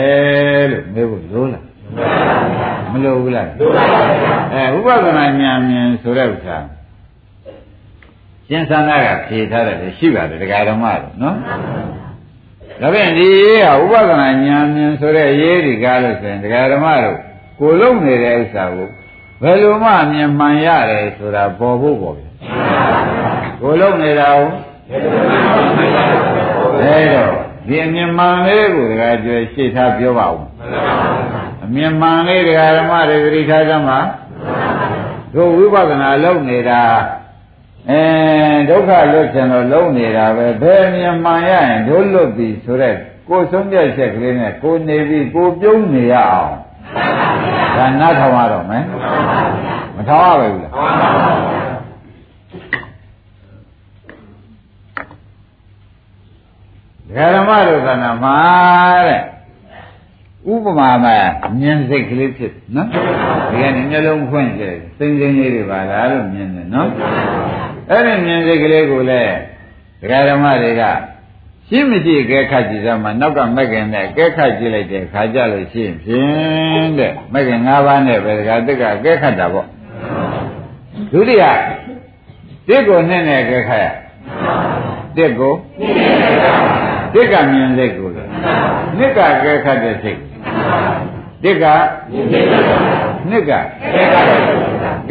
လို့မေးဖို့လိုလားမလိုဘူးလားလိုပါဘူးအဲဥပဒနာဉာဏ်မြင်ဆိုတဲ့ဥစ္စာရှင်သန္တာကဖြေထားတယ်လေရှိပါတယ်တရားဓမ္မတော့နော် ဒါဖြင့်ဒီရေးကဥပဒနာဉာဏ်မြင်ဆိုတဲ့ရေးဒီကားလို့ဆိုရင်တရားဓမ္မတို့ကိုလုံးနေတဲ့ဥစ္စာကိုဘယ်လိုမှမြင်မှန်ရတယ်ဆိုတာပေါ်ဖို့ပေါ်ပြီကိုလုံးနေတာကိုအဲတော့ဒီအမြင်မှန်လေးကိုတရားကျွဲရှေ့ထားပြောပါဦးအမြင်မှန်လေးတရားဓမ္မတွေသတိထားကြမှာတို့ဝိပဿနာလုပ်နေတာ အဲဒုက္ခလွတ်ချင်တော့လုံးနေတာပဲဘယ်မြင်မှန်ရရင်တို့လွတ်ပြီဆိုတော့ကိုယ်ဆုံးပြတ်ချက်ကလေးနဲ့ကိုနေပြီကိုပြုံးနေရအောင်ဒါနားထောင်ရတော့မယ်မထောင်ရပါဘူးလားဓမ္မတို့ကနာမှာတဲ့ဥပမာမှာမြင်စိတ်ကလေးဖြစ်နော်ဒီကနေ့မျိုးလုံးဖွင့်ကြစိမ့်စိမ့်လေးတွေပါလားလို့မြင်တယ်နော် အဲ့ဒီမြင်စိတ်ကလေးကိုလည်းဒကာဓမ္မတွေကရှင်းမရှိကဲခတ်ကြည့်စမ်းမှာနောက်ကမက်ကင်နဲ့ကဲခတ်ကြည့်လိုက်တဲ့ခါကြလို့ရှိရင်ဖြင့်တဲ့မက်ကင်၅ပါးနဲ့ပဲဒကာတက်ကကဲခတ်တာပေါ့ဒုတိယတစ်ကိုနဲ့နဲ့ကဲခတ်ရတစ်ကိုတစ်ကမြင်စိတ်ကိုနှစ်ကကဲခတ်တဲ့စိတ်တစ်ကနှစ်ကကဲ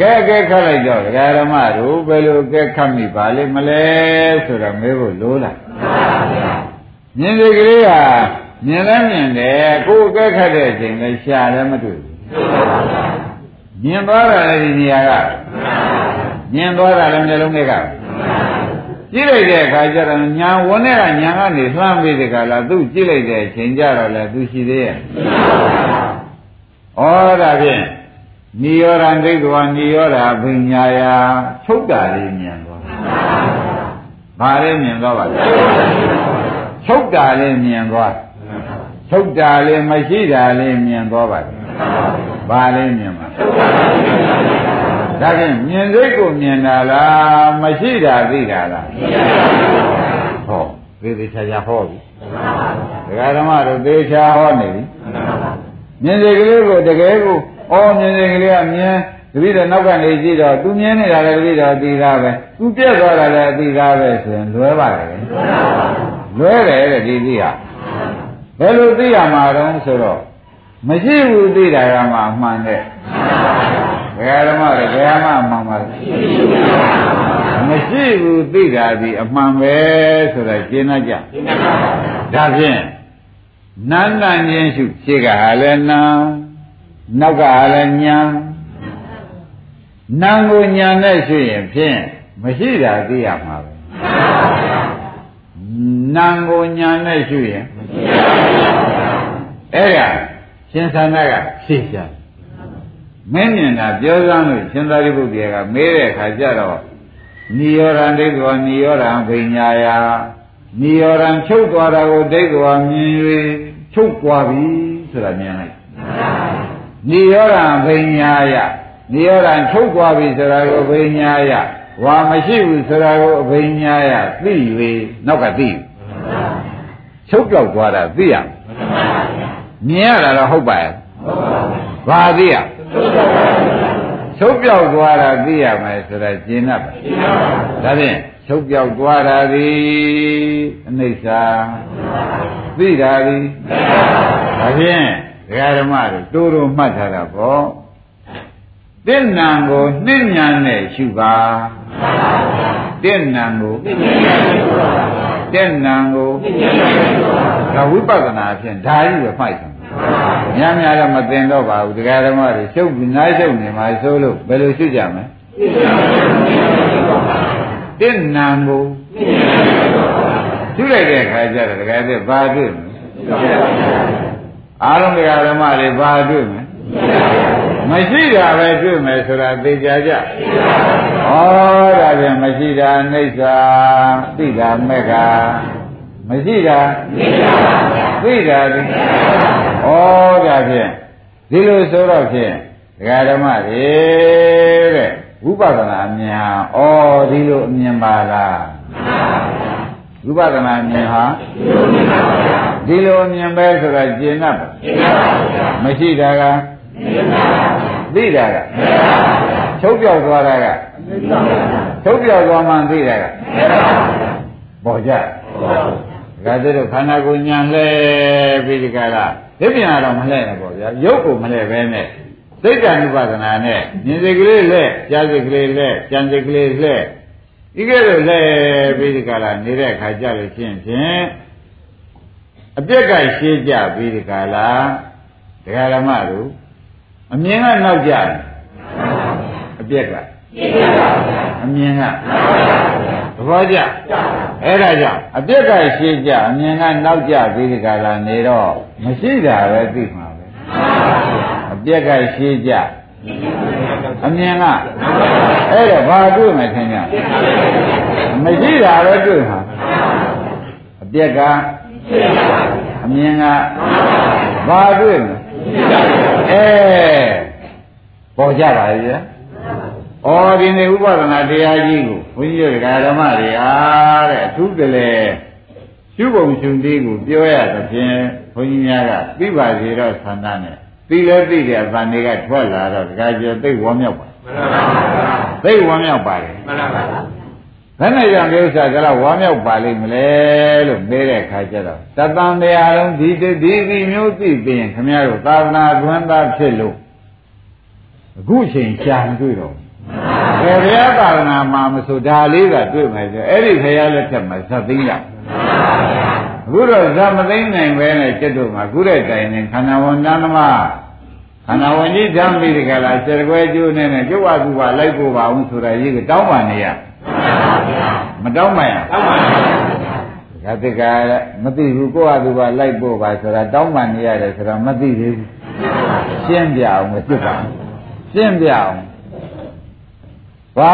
ကဲခတ်လိုက်တော့ဒကာဓမ္မတို့ဘယ်လိုကဲခတ်မိပါလိမ့်မလဲဆိုတော့မေးဖို့လိုလားမြင်စိတ်ကလေးကမြင်လဲမြင်တယ်ကိုယ်ကဲခတ်တဲ့အချိန်လဲရှာလည်းမတွေ့ဘူးမြင်သွားတာလည်းဒီနေရာကမြင်သွားတာလည်းမျိုးလုံးတွေကကြည့်လိုက်တဲ့အခါကျတော့ညာဝန်းထဲကညာကနေလှမ်းပြီးတဲ့ခါလာသူ့ကြည့်လိုက်တဲ့အချိန်ကျတော့လေသူရှိသေးရဲ့ဩဒါဖြင့် နိရောဓဒိဋ္ဌဝနိရောဓဘိညာယချုပ်တာလေးမြင်သွားဘာလေးမြင်သွားပါလဲချုပ်တာလေးမြင်သွားချုပ်တာလေးမရှိတာလေးမြင်သွားပါလေဘာလေးမြင်ပါဒါဖြင့်မြင်စိတ်ကိုမြင်တာလားမရှိတာသိတာလားဟောသေသေးချာချာဟောပြီဒကာဓမ္မတို့သေချာဟောနေပြီမြင်စိတ်ကလေးကိုတကယ်ကို အော်မြင်စိတ်ကလေးကမြင်တပည့်တော်နောက်ကနေကြည့်တော့သူမြင်နေတာလည်းတပည့်တော်သိတာပဲသူပြက်သွားတာလည်းသိတာပဲဆိုရင်လွဲပါတယ်လွဲတယ်တဲ့ဒီသိဟာဘယ်လိုသိရမှာတော့ဆိုတော့မရှိဘူးသိတာကမှအမှန်တဲ့ဘယ်ဓမ္မလဲဘယ်မှမှန်ပါလဲမရှိဘူးသိတာဒီအမှန်ပဲဆိုတာရှင်းတတ်ကြဒါဖြင့်နန္တန်ချင်းရှုရှေ့ကဟာလည်းနာ နောက်ကဟာလည်းညာနာကိုညာနဲ့ရှုရင်ဖြင့်မရှိတာသိရမှာပဲနာကိုညာနဲ့ရှုရင်အဲ့ဒါရှင်သန္တာကဖြေရှာမင်းမြင်တာပြောစမ်းလို့ရှင်သာရိပုတ္တရာကမေးတဲ့အခါကျတော့နိရောဓံဒိဋ္ဌဝနိရောဓံဘိညာယနိရောဓံချုပ်သွားတာကိုဒိဋ္ဌဝမြင်၍ချုပ်သွားပြီဆိုတာမြင်လိုက် နိရောဓံဘိညာယနိရောဓံချုပ်သွားပြီဆိုတာကိုဘိညာယဝါမရှိဘူးဆိုတာကိုအဘိညာယသိ၍နောက်ကသိချုပ်ပြောက်သွားတာသိရမြင်ရတာတော့ဟုတ်ပါရဲ့ဘာသိရချုပ်ပြောက်သွားတာသိရမယ်ဆိုတာကျင်납ပါဒါဖြင့်ချုပ်ပြောက်သွားတာဒီအနိစ္စသိတာဒီဒါဖြင့် ဒကာဓမ္မတို့တိုးတိုးမှတ်ထားတာပေါ့တင့်နံကိုနှင့်ညာနဲ့ရှုပါတင့်နံကိုတင့်နံကိုဒါဝိပဿနာဖြင့်ဒါကြီးပဲမှိုက်တယ်များများတော့မသိတော့ပါဘူးတရားဓမ္မတွေရှုပ်ပြီးနားရှုပ်နေမှာဆိုလို့ဘယ်လိုရှုကြမလဲတင့်နံကိုရှုလိုက်တဲ့အခါကျတော့တရားတဲ့ဘာတွေ့မလဲ အားလုံးတရားဓမ္မတွေဘာတွေ့မလဲမရှိတာပဲတွေ့မယ်ဆိုတာသိကြကြဩဒါပြန်မရှိတာအိဋ္ဌာသိတာမက်ကမရှိတာသိတာသိဩဒါဖြင့်ဒီလိုဆိုတော့ဖြင့်ဒကာဓမ္မတွေတဲ့ဝိပဿနာအမြင်ဟာဩဒီလိုအမြင်ပါလားဝိပဿနာအမြင်ဟာဒီလို အမြင်ပဲဆိုတာကျင်납ပါမရှိတာကသိတာကချုပ်ပြောက်သွားတာကချုပ်ပြောက်သွားမှသိတာကပေါ်ကြဒါကြတော့ခန္ဓာကိုယ်ညာလဲပြီးဒီကလာဒီပြန်တော့မလဲနဲ့ပေါ့ဗျာရုပ်ကိုမလဲပဲနဲ့စိတ်တ ानु ပါဒနာနဲ့မြင်စိတ်ကလေးလက်ကြားစိတ်ကလေးလက်ကြံစိတ်ကလေးလက်ဒီကဲတော့လဲပြီးဒီကလာနေတဲ့အခါကြလို့ရှင်းဖြင့် အပြက်ကရှင်းကြပြီးဒီကလာဒကာရမတို့အမြင်ကနောက်ကြတယ်အပြက်ကအမြင်ကသဘောကျအဲ့ဒါကြောင့်အပြက်ကရှင်းကြအမြင်ကနောက်ကြပြီးဒီကလာနေတော့မရှိတာပဲသိမှာပဲအပြက်ကရှင်းကြအမြင်ကအဲ့တော့ဘာတွေ့မှထင်ကြမရှိတာပဲတွေ့မှာအပြက်က အမြင်ကဘာတွေ့မလဲအဲပေါ်ကြပါရဲ့။ဩဒီနေ့ဥပဒနာတရားကြီးကိုဘုန်းကြီးတို့ဓမ္မတွေအားတဲ့အထူးတလဲရှုပုံရှုတိကိုပြောရသဖြင့်ဘုန်းကြီးများကသိပါစေတော့ဆန္ဒနဲ့သိလဲသိတယ်ဗန်တွေကထွက်လာတော့တခါကျော်သိဝမ်းမြောက်ပါမှန်ပါပါသိဝမ်းမြောက်ပါတယ်မှန်ပါပါ ဘယ်နဲ့ကြောင့်ဒီဥစ္စာကလည်းဝါမြောက်ပါလိမ့်မလဲလို့မေးတဲ့အခါကျတော့တသံတရားလုံးဒီဒီဒီမျိုးသိပြီးရင်ခမရတို့သာသနာ့သွမ်းသားဖြစ်လို့အခုချိန်ရှာမတွေ့တော့ဘယ်ဘုရားသာသနာမှာမဆိုဒါလေးကတွေ့မယ်ဆိုအဲ့ဒီဘုရားလက်ထက်မှာဇတ်သိမ်းရအခုတော့ဇတ်မသိမ်းနိုင်ပဲနဲ့จิตတို့မှာခုတဲ့တိုင်နေခန္ဓာဝန်တန်းသမားခန္ဓာဝန်ကြီးဓာတ်ပြီးဒီကလာစေကွဲကျိုးနေနဲ့ကျုပ်ဝသူပါလိုက်ဖို့ပါအောင်ဆိုတာကြီးကတောင်းပါနေရ မတောင်းပါရတောင်းပါရတကမသိဘူးကိုယ့်အသူပါလိုက်ဖို့ပါဆိုတာတောင်းပန်နေရတယ်ဆိုတော့မသိသေးဘူးရှင်းပြအောင်မဖြစ်ပါရှင်းပြအောင်ဘာ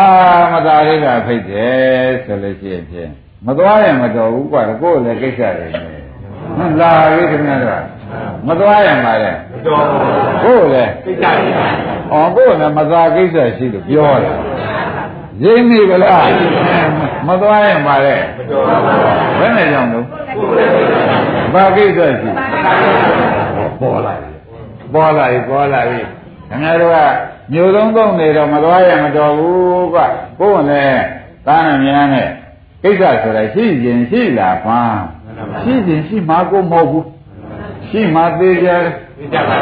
မသားလေးကဖိတ်တယ်ဆိုလို့ရှိရင်မသွားရင်မတော်ဘူးကွာကိုယ်လည်းကိစ္စတွေနေဟမ်လာပြီခင်ဗျားတို့မသွားရင်ပါလေမတော်ဘူးကိုယ်လည်းကိစ္စတွေအော်ကိုယ်လည်းမသွားကိစ္စရှိလို့ပြောတယ် ရင်းနေဗလားမသွားရင်ပါလေမတော်ဘယ်နဲ့ကြောင့်လို့ဘာကိစ္စရှိပေါ်လာပြီပေါ်လာပြီပေါ်လာပြီခင်ဗျားတို့ကမျိုးသုံးသုံးနေတော့မသွားရမတော်ဘူးကွကိုယ်နဲ့သားနဲ့များနဲ့ကိစ္စဆိုတာရှိရင်ရှိလာပါရှိရင်ရှိမှာကိုမဟုတ်ဘူးရှိမှသေးကြသေးကြပါ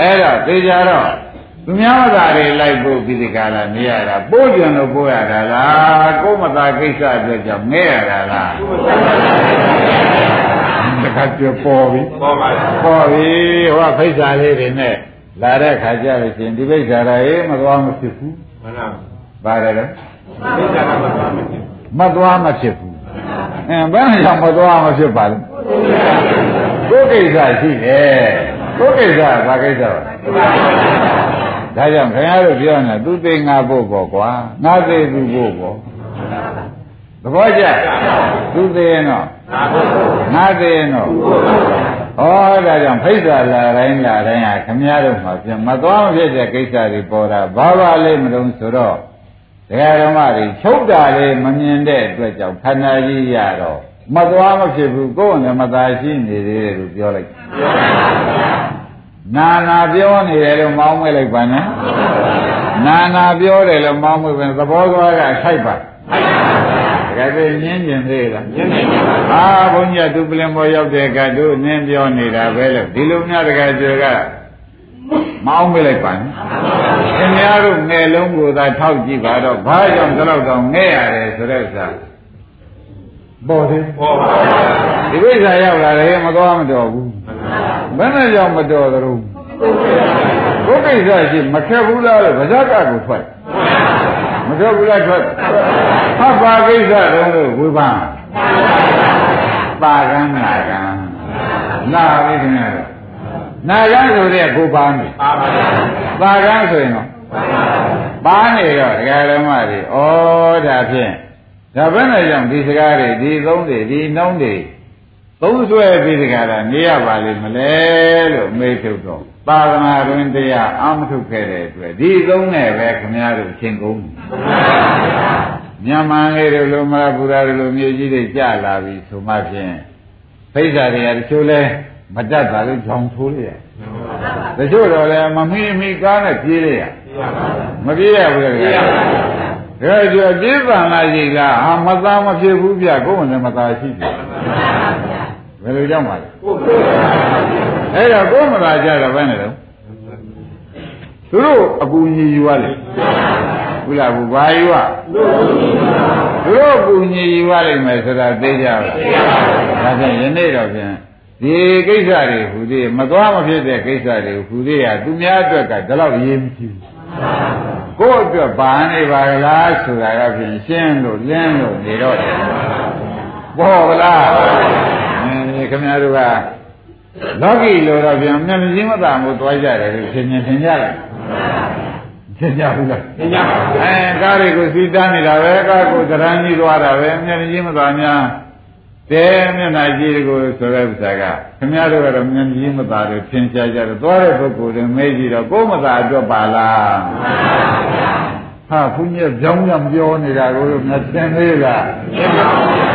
အဲ့တော့သေးကြတော့ သူများမသားတွေလိုက်ဖို့ပြီးဒီကလာနေရတာပို့ကြံလို့ပို့ရတာလားကိုမသားကိစ္စအတွက်ကြောင့်ငဲရတာလားတခါပြောပေါ်ပြီပေါ်ပါပေါ်ပြီဟောဖိစ္ဆာလေးတွေနဲ့လာတဲ့ခါကျလို့ရှိရင်ဒီပိစ္ဆာရရေးမသွားမဖြစ်ဘူးမှန်ပါပါတယ်လေပိစ္ဆာရမသွားမဖြစ်မသွားမဖြစ်ဘူးအဲဘယ်နဲ့ကြောင့်မသွားမဖြစ်ပါလဲကိုယ်ကိစ္စရှိတယ်ကိုယ်ကိစ္စဘာကိစ္စလဲ ဒါကြောင့်ခင်ဗျားတို့ပြောနေသူသိငါဖို့ပေါ့ကွာငါသိသူဖို့ပေါ့သဘောကျသူသိရင်တော့ငါသိရင်တော့ဩဒါကြောင့်ဖိစ္ဆာလာတိုင်းလာတိုင်းဟာခမည်းတော်မှာပြန်မသွားမဖြစ်တဲ့ကိစ္စတွေပေါ်တာဘာပါလဲမလို့ဆိုတော့တရားဓမ္မတွေချုပ်တာလေးမမြင်တဲ့အတွက်ကြောင့်ခန္ဓာကြီးရတော့မသွားမဖြစ်ဘူးကိုယ်နဲ့မသာရှိနေသေးတယ်လို့ပြောလိုက် နာနာပြောနေတယ်လို့မောင်းမွေးလိုက်ပါနဲ့နာနာပြောတယ်လို့မောင်းမွေးပဲသဘောသွားကထိုက်ပါတကယ်ပဲညင်းကျင်သေးလားညင်းနေပါအာဘုန်းကြီးကသူပလင်ပေါ်ရောက်တဲ့ကတို့နင်းပြောနေတာပဲလို့ဒီလိုများတကယ်ကျေကမအောင်မလိုက်ပါနဲ့ခင်ဗျားတို့ငယ်လုံးကိုသာထောက်ကြည့်ပါတော့ဘာကြောင့်ဒီလောက်တော့ငဲ့ရတယ်ဆိုတဲ့ဥစ္စာပေါ်တယ်ပေါ်ပါဒီကိစ္စရောက်လာတယ်မသွားမတော်ဘူး ဘယ်နဲ့ကြောင့်မတော်သလိုကိုယ်ကိစ္စရှိမခက်ဘူးလားလို့ဗဇက်ကကိုထွက်မထွက်ဘူးလားထွက်ဖတ်ပါကိစ္စတုံးလို့ဝိပန်းပါကန်းနာကန်းနာပြီခင်ဗျားတို့နာကန်းဆိုတဲ့ကိုပါမယ်ပါပါပါကန်းဆိုရင်တော့ပါနေတော့ဒကာဓမ္မတွေဩဒါဖြင့်ဒါဘယ်နဲ့ကြောင့်ဒီစကားတွေဒီသုံးတွေဒီနှောင်းတွေသုံး ဆွဲပြီးတခါတော့နေရပါလိမ့်မလဲလို့မေးထုတ်တော့သာသနာတွင်တရားအာမထုတ်ခဲ့တဲ့အတွက်ဒီသုံးနဲ့ပဲခမည်းတော်ချင်းကုန်မြန်မာလေးတို့လိုမလားဘုရားတို့လိုမြေကြီးတွေကြလာပြီဆိုမှဖြင့်ဖိစ္ဆာတွေကတချို့လဲမတတ်တာလို့ကြောင်ထိုးလိုက်ရတချို့တော့လဲမမီမီကားနဲ့ပြေးလိုက်ရမပြေးရဘူးလေဒါကြောင့်ပြေးပန်လာရှိလားဟာမသားမဖြစ်ဘူးဗျကိုယ်ဝင်မသားရှိပြီ ဘယ်လိုကြောင့်ပါလဲအဲ့တော့ကိုယ်မသားကြတော့ဘယ်နဲ့တော့သူတို့အကူညီယူရလေဘုရားဘုဘာယူရသူတို့အကူညီယူရလိမ့်မယ်ဆိုတာသိကြပါဒါဖြင့်ယနေ့တော့ဖြင့်ဒီကိစ္စတွေဟူသေးမသွားမဖြစ်တဲ့ကိစ္စတွေဟူသေးရသူများအတွက်ကဒီလောက်ရေးမကြည့်ဘူးကိုယ့်အတွက်ဘာနေပါလားဆိုတာကဖြင့်ရှင်းလို့လင်းလို့နေတော့တယ်ပေါ်လား အဲခင်ဗျားတို့ကလောကီလိုတော့ပြန်မျက်မြင်မသာမှုသွားကြတယ်လို့ရှင်းရှင်းသင်ကြလားသင်ကြဘူးလားသင်ကြပါဘူးအဲကားတွေကိုစီးတန်းနေတာပဲကားကိုသရဏကြီးသွားတာပဲမျက်မြင်မသာများတဲမျက်နှာကြီးကိုဆိုတဲ့ဥစ္စာကခင်ဗျားတို့ကတော့မျက်မြင်မသာတွေသင်ရှားကြတယ်သွားတဲ့ပုဂ္ဂိုလ်တွေမေးကြည့်တော့ကိုယ်မသာအတွက်ပါလား ဟာဘုန်းကြီးကြောင်းကြပြောနေတာကိုမြတ်သင်သေးလား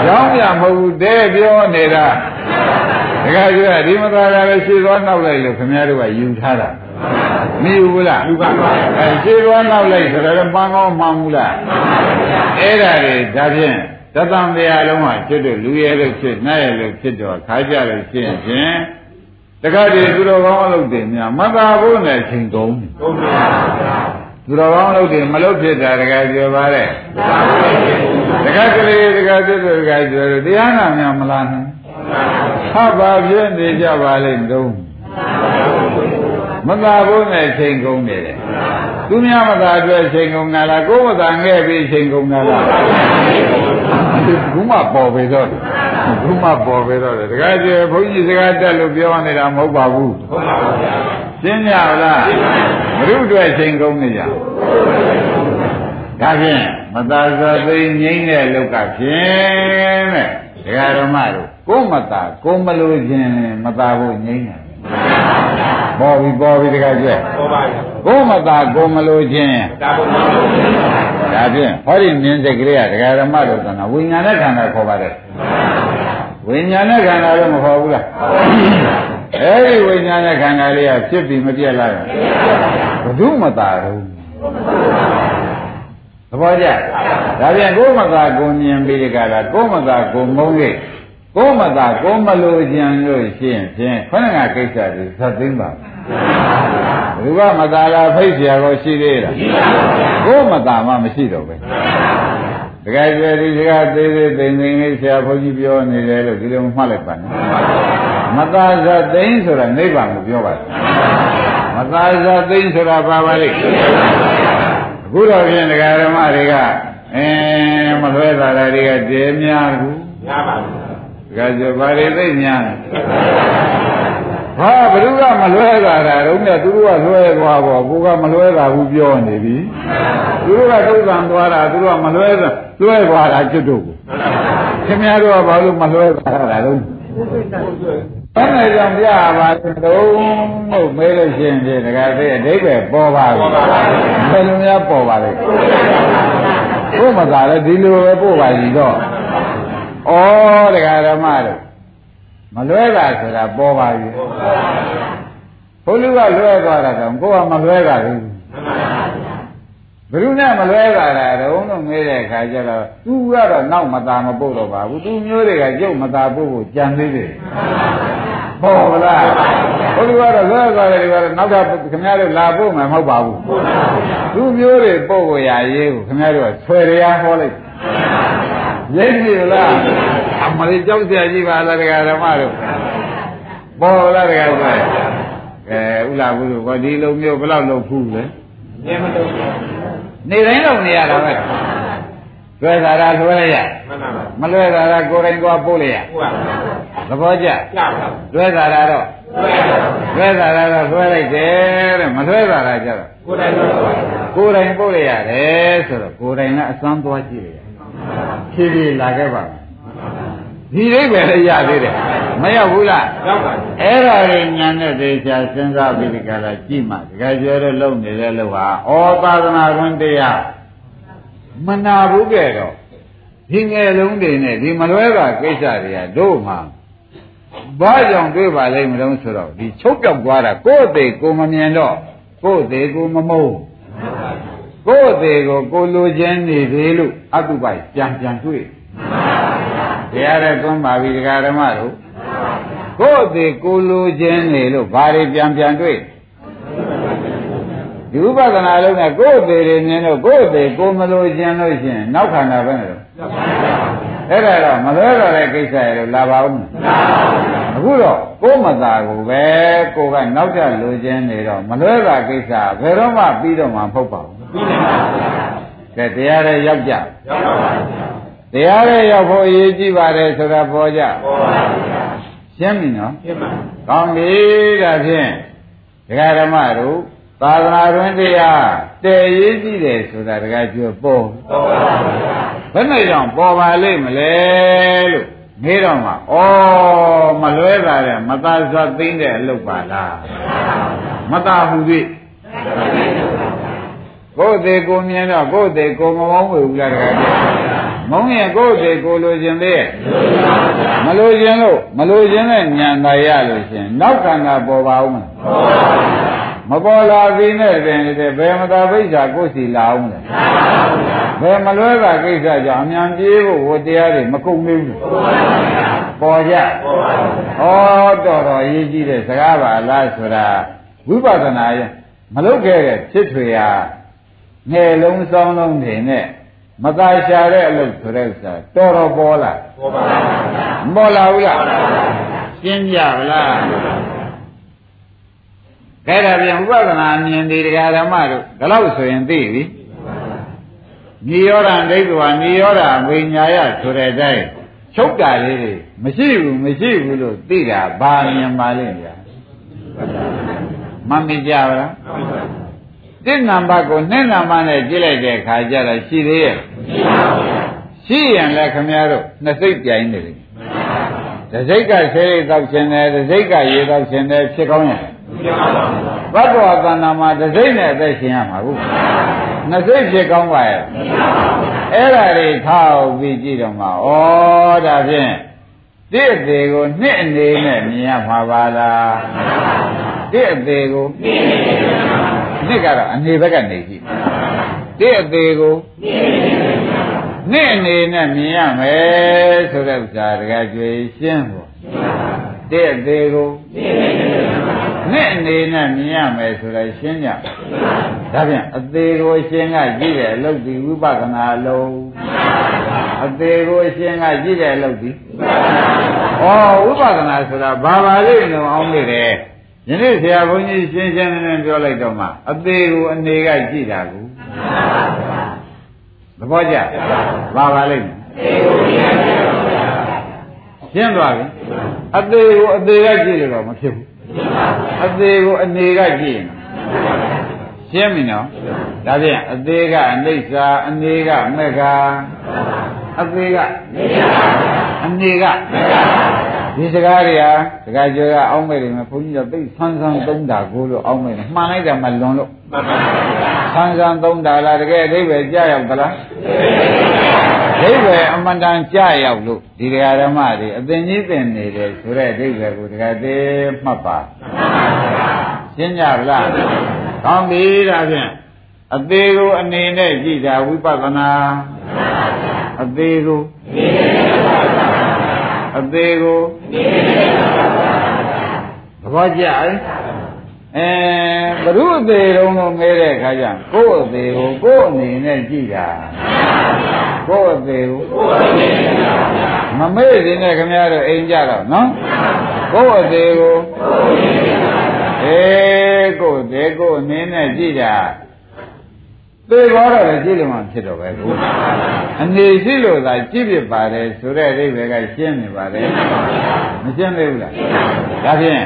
ကြောင်းကြမဟုတ်ဘူးတဲပြောနေတာတခါကျတော့ဒီမသာကလည်းရှေ့သွားနောက်လိုက်လို့ခင်ဗျားတို့ကယူထားတာမယူဘူးလားယူပါပါအဲရှေ့သွားနောက်လိုက်ဆိုတော့မှန်ကောင်းမှန်ဘူးလားအဲ့ဒါတွေဒါဖြင့်တသံတရားလုံးဟာဖြစ်လို့လူရဲလို့ဖြစ်နတ်ရဲလို့ဖြစ်တော့ခါကြလို့ဖြစ်ရင်တခါတည်းသူတော်ကောင်းအလုပ်တွေများမသာဖို့နဲ့ချိန်ကုန်ကုန်ပါဗျာ သူတော်ကောင်းလုပ်တယ်မလုပ်ဖြစ်တာတကယ်ပြောပါလေတကယ်ကလေးတကယ်ပြည့်စုံတကယ်ပြောတယ်တရားနာများမလားနဲ့ဟာပါဖြစ်နေကြပါလိမ့်တော့မသာဘူးနဲ့ချိန်ကုန်နေတယ်သူများမသာအတွက်ချိန်ကုန်တာလားကိုယ်မသာငဲ့ပြီးချိန်ကုန်တာလားဘူးမပေါ်ပေတော့ဘူးမပေါ်ပေတော့တကယ်ကျေဘုန်းကြီးစကားတက်လို့ပြောနေတာမဟုတ်ပါဘူးဟုတ်ပါဘူးဗျာ ရှင်းကြလားဘုရုအတွက်ချိန်ကုန်နေကြဒါဖြင့်မသာသောသိငိမ့်တဲ့လောက်ကဖြင့်တဲ့ဒကာဓမ္မတို့ကိုမသာကိုမလို့ခြင်းမသာဖို့ငိမ့်တယ်ပေါ်ပြီပေါ်ပြီတခါကျက်ပေါ်ပါပြီကိုမသာကိုမလို့ခြင်းဒါပေါ်ပါဒါဖြင့်ဟောဒီမြင်စိတ်ကလေးကဒကာဓမ္မတို့ကဝိညာဉ်နဲ့ခန္ဓာခေါ်ပါတယ်ဝိညာဉ်နဲ့ခန္ဓာတော့မခေါ်ဘူးလား အဲဒီဝိညာဉ်နဲ့ခန္ဓာလေးကဖြစ်ပြီးမပြတ်လာဘူးဘု து မသာတော့သဘောကျဒါပြန်ကိုမသာကိုမြင်ပြီးကြတာကိုမသာကိုမုန်းခဲ့ကိုမသာကိုမလိုချင်လို့ရှိရင်ဖြင့်ခொနကကိစ္စတွေသတ်သိမ်းပါဘုရားမသာလားဖိတ်เสียရောရှိသေးလားကိုမသာမှမရှိတော့ပဲတကယ်ကြွယ်ဒီစကားသေးသေးသိမ့်သိမ့်လေးဆရာဘုန်းကြီးပြောနေတယ်လို့ဒီလိုမှတ်လိုက်ပါနဲ့ မသာဇသိမ့်ဆိုတာနိဗ္ဗာန်ကိုပြောပါတယ်မသာဇသိမ့်ဆိုတာဘာပါလိမ့်အခုတော့ဖြင့်ဒကာဓမ္မတွေကအဲမလွဲတာတွေကတည်းများဘူးများပါဘူးဒကာကျော်ဘာတွေသိများလဲဟာဘ누구ကမလွဲတာတာတော့နဲ့သူတို့ကလွဲသွားပေါ့ကိုကမလွဲတာဘူးပြောနေပြီသူတို့ကဒုက္ခံသွားတာသူတို့ကမလွဲတာလွဲသွားတာကျွတ်တို့ကိုခင်ဗျားတို့ကဘာလို့မလွဲတာတာတော့ ဘယ်နဲ့ကြောင့်ပြပါလဲတော့လို့မေးလို့ရှိရင်ဒီတခါသေးအဓိပ္ပာယ်ပေါ်ပါဘူးဘယ်လိုများပေါ်ပါလဲဘုမသာလည်းဒီလိုပဲပို့ပါစီတော့ဩတရားဓမ္မတို့မလွဲတာဆိုတာပေါ်ပါပြီဘုလူကလွဲသွားတာတော့ကိုကမလွဲတာဘူး ဘယ်သူနဲ့မလွဲတာလဲတုံးလို့ငေးတဲ့အခါကျတော့သူကတော့နောက်မตาမပို့တော့ပါဘူးသူမျိုးတွေကကြုတ်မตาပို့ဖို့ကြံသေးတယ်ပေါ်လားဘုရားကတော့လွဲသွားတယ်ဒီကတော့နောက်တော့ခင်ဗျားတို့လာပို့မှာမဟုတ်ပါဘူးသူမျိုးတွေပို့ဖို့ရရေးကိုခင်ဗျားတို့ကဆွဲရဟောလိုက်ရိပ်ပြီလားအမလေးကြောက်ကြကြီးပါလားတရားဓမ္မတို့ပေါ်လားတရားဆိုအဲဥလာဘူးကဒီလိုမျိုးဘယ်လောက်လုပ်ဖူးလဲ နေမလုပ်နေတိုင်းလုပ်နေရတာပဲလွယ်တာလားလွယ်ရမလွယ်တာလားကိုယ်တိုင်သွားပို့လိုက်ရသဘောကျလွယ်တာလားတော့လွယ်တာလားတော့လွယ်လိုက်တယ်တဲ့မလွယ်တာလားကျတော့ကိုယ်တိုင်ကိုယ်တိုင်ပို့လိုက်ရတယ်ဆိုတော့ကိုယ်တိုင်ကအစွမ်းသွားကြည့်လိုက်ဖြည်းဖြည်းလာခဲ့ပါ ဒီအိဗယ်လည်းရသေးတယ်မရောက်ဘူးလားရောက်ပါဘူးအဲ့ဒါကိုညာနဲ့သေချာစဉ်းစားပြီးဒီကလာကြည့်မှတကယ်ပြောတော့လုံနေတဲ့လို့ဟာဩသာသနာတွင်တရားမနာဘူးကဲတော့ဒီငယ်လုံးတွေနဲ့ဒီမလွဲတာကိစ္စတွေကတို့မှဘာကြောင့်တွေ့ပါလိမ့်မလို့ဆိုတော့ဒီချုပ်ပြောက်သွားတာကိုယ့်အသေးကိုမမြင်တော့ကိုယ့်အသေးကိုမမုန်းကိုယ့်အသေးကိုကိုလိုချင်နေသေးလို့အတုပိုက်ပြန်ပြန်တွေ့ တရားတဲ့သွန်းပါပြီဒကာဓမ္မတို့ကိုယ့်အသေးကိုလိုချင်နေလို့ဘာတွေပြန်ပြန်တွေ့ဒီဥပဒနာလုံးနဲ့ကိုယ့်အသေးတွေမြင်တော့ကိုယ့်အသေးကိုမလိုချင်လို့ရှိရင်နောက်ခန္ဓာပဲလို့အဲ့ဒါတော့မလွဲတော့တဲ့ကိစ္စရလို့လာပါဦးမလားအခုတော့ကိုယ်မသာကိုပဲကိုကနောက်ကျလိုချင်နေတော့မလွဲတာကိစ္စဘယ်တော့မှပြီးတော့မှမဟုတ်ပါဘူးပြီးတယ်ပါဗျာကဲတရားရဲ့ရောက်ကြရောက်ပါပါ တရားရဲ့ရောက်ဖို့အရေးကြီးပါတယ်ဆိုတာပေါ်ကြပေါ်ပါဗျာရှင်းပြီနော်ရှင်းပါကောင်းပြီဒါဖြင့်ဒကာဓမ္မတို့သာသနာ့တွင်တရားတည်ရေးကြည့်တယ်ဆိုတာတကယ်ကျွပေါ်ပေါ်ပါဗျာဘယ်နဲ့ကြောင့်ပေါ်ပါလိမ့်မလဲလို့မေးတော့မှဩမလွဲတာတဲ့မသာစွာသိမ့်တဲ့အလုပ်ပါလားမသာဟု၍ကိုယ်သေးကိုမြင်တော့ကိုယ်သေးကိုမမောင်းဝေဘူးလားတကယ် မုံရင်ကိုယ်သေးကိုလိုချင်သေးရဲ့မလိုချင်လို့မလိုချင်တဲ့ဉာဏ်သာရလို့ရှင်နောက်ခန္ဓာပေါ်ပါဦးမလားပေါ်ပါဘူးမပေါ်လာသေးနဲ့တင်တဲ့ဘယ်မသာပိစ္ဆာကိုယ်စီလာအောင်လဲဘယ်မလွဲတာကိစ္စကြောင့်အမြန်ပြေးဖို့ဝတရားတွေမကုန်သေးဘူးပေါ်ကြဩတော်တော်ရေးကြည့်တဲ့စကားပါလားဆိုတာဝိပဿနာရဲ့မလုပ်ခဲ့တဲ့ဖြစ်ထွေဟာငယ်လုံးစောင်းလုံးတွေနဲ့ မသာရှာတဲ့အလုပ်ဆိုတဲ့ဥစ္စာတော်တော်ပေါ်လာပေါ်ပါဘူးမပေါ်လာဘူးလားရှင်းကြပါလားအဲ့ဒါပြန်ဥပဒနာမြင်ဒီတရားဓမ္မတို့ဒါလို့ဆိုရင်သိပြီနိရောဓဒိဋ္ဌဝနိရောဓဝိညာယဆိုတဲ့အတိုင်းချုပ်တာလေးတွေမရှိဘူးမရှိဘူးလို့သိတာဘာမြင်ပါလိမ့်ဗျာမမကြပါလား တိနံပါတ်ကိုနှစ်နံပါတ်နဲ့ကြည့်လိုက်တဲ့အခါကျတော့ရှိသေးရဲ့ရှိရင်လည်းခမည်းတော်နှစ်စိတ်ပြိုင်နေတယ်တစိတ်ကဆေးရိတ်တောက်ခြင်းတယ်တစိတ်ကရေတောက်ခြင်းတယ်ဖြစ်ကောင်းရဲ့ဘတ်တော်သဏ္ဍာန်မှာတစ်စိမ့်နဲ့အသက်ရှင်ရမှာဘူးနှစ်စိမ့်ဖြစ်ကောင်းပါရဲ့အဲ့ဒါတွေထောက်ပြီးကြည့်တော့မှဩဒါဖြင့်တိအသေးကိုနှစ်အနေနဲ့မြင်ရမှာပါလားတိအသေးကိုနှစ် ကတော့အနေဘက်ကနေကြည့်တိအသေးကိုနှစ်အနေနဲ့မြင်ရမယ်ဆိုတဲ့ဥစ္စာတကယ်ကြွေရှင်းဖို့တိအသေးကိုနဲ့အနေနဲ့မြင်ရမယ်ဆိုတော့ရှင်းကြဒါပြန်အသေးကိုရှင်းကကြည့်တယ်အလုတ်ဒီဝိပဿနာလုံးအသေးကိုရှင်းကကြည့်တယ်အလုတ်ဒီဩဝိပဿနာဆိုတာဘာပါလိမ့်လို့အောင်းနေတယ် ယနေ့ဆရာဘုန်းကြီးရှင်းရှင်းလင်းလင်းပြောလိုက်တော့မှအသေးကိုအနေကကြည့်တာကိုသဘောကျဘာပါလိမ့်ရှင်းသွားပြီအသေးကိုအသေးကကြည့်တယ်တော့မဖြစ်ဘူးအသေးကိုအနေကကြည့်ရင်ရှင်းပြီနော်ဒါဖြင့်အသေးကအနိစ္စအနေကမေဃအသေးကအနေက ဒီစကားတွေဟာစကားကြောကအောင်းမဲ့တယ်မဘုန်းကြီးတို့သိဆန်းဆန်းသုံးတာကိုလို့အောင်းမဲ့တယ်မှန်လိုက်တယ်မလွန်လို့ဆန်းဆန်းသုံးတာလားတကယ်အဓိပ္ပာယ်ကြားရောက်သလားအဓိပ္ပာယ်အမှန်တန်ကြားရောက်လို့ဒီတရားဓမ္မတွေအသင်ကြီးသင်နေတယ်ဆိုတဲ့အဓိပ္ပာယ်ကိုတကယ်သေးမှတ်ပါရှင်းကြလားကောင်းပြီဒါဖြင့်အသေးကိုအနေနဲ့ကြည့်တာဝိပဿနာအသေးကိုအ သေးကိုသဘောကျအဲဘုရုအသေးတုံးလို့ငဲတဲ့အခါကျကိုယ့်အသေးကိုကိုယ့်အနေနဲ့ကြည့်တာကိုယ့်အသေးကိုမမေ့သေးနဲ့ခင်ဗျားတို့အိမ်ကြတော့နော်ကိုယ့်အသေးကိုအေးကိုယ့်သေးကိုယ့်အနေနဲ့ကြည့်တာ သေဘောတော့လည်းကြည့်လို့မှဖြစ်တော့ပဲကိုအနေရှိလို့သာကြည့်ဖြစ်ပါတယ်ဆိုတဲ့အိဗေကရှင်းနေပါတယ်မရှင်းသေးဘူးလားဒါဖြင့်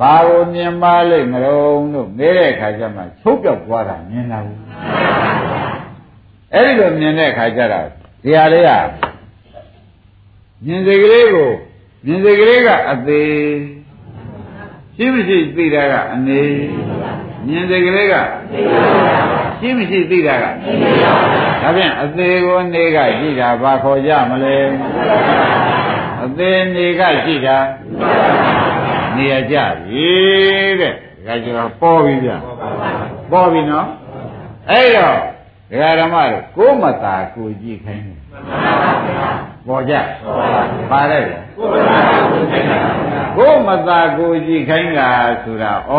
ဘာကိုမြင်ပါလိမ့်မလို့လို့နေတဲ့အခါကျမှချုပ်ပြောက်သွားတာမြင်လာဘူးအဲ့ဒီလိုမြင်တဲ့အခါကျတော့ဒီဟာလေးကမြင်စိတ်ကလေးကိုမြင်စိတ်ကလေးကအသေးရှိမရှိသိတာကအနေမြင်စိတ်ကလေးက ရှိမရှိသိတာကဒါဖြင့်အသေးကိုနေကကြည့်တာဘာခေါ်ကြမလဲအအသေးနေကရှိတာနေရကြပြီတဲ့ဒါကြတော့ပေါ်ပြီဗျပေါ်ပြီနော်အဲ့တော့ဒကာဓမ္မတို့ကိုမသာကိုကြည့်ခိုင်းတယ်ပေါ်ကြပါတယ် ကိုမသာကိုကြည့်ခိုင်းတာဆိုတာဩ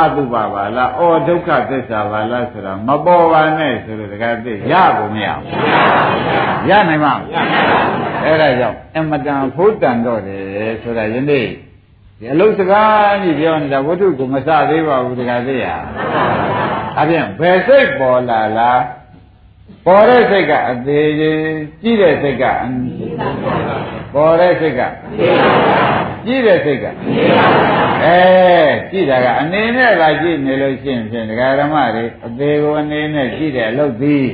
အတုပပါလားဩဒုက္ခသစ္စာပါလားဆိုတာမပေါ်ပါနဲ့ဆိုလို့တကယ်သိရဖို့မရဘူးရနိုင်မှာအဲ့ဒါကြောင့်အမတန်ဖို့တန်တော့တယ်ဆိုတာယနေ့ဒီအလုစကားကြီးပြောနေတာဝတ္ထုကိုမစသေးပါဘူးတကယ်သိရအပြင်ဘယ်စိတ်ပေါ်လာလားပေါ်တဲ့စိတ်ကအသေးကြီးတဲ့စိတ်က ပေါ်တဲ့စိတ်ကကြီးတဲ့စိတ်ကအဲကြည့်တာကအနေနဲ့လာကြည့်နေလို့ရှိရင်ဖြင့်ဒကာဓမ္မတွေအသေးကိုအနေနဲ့ကြည့်တဲ့အလုပ်သည်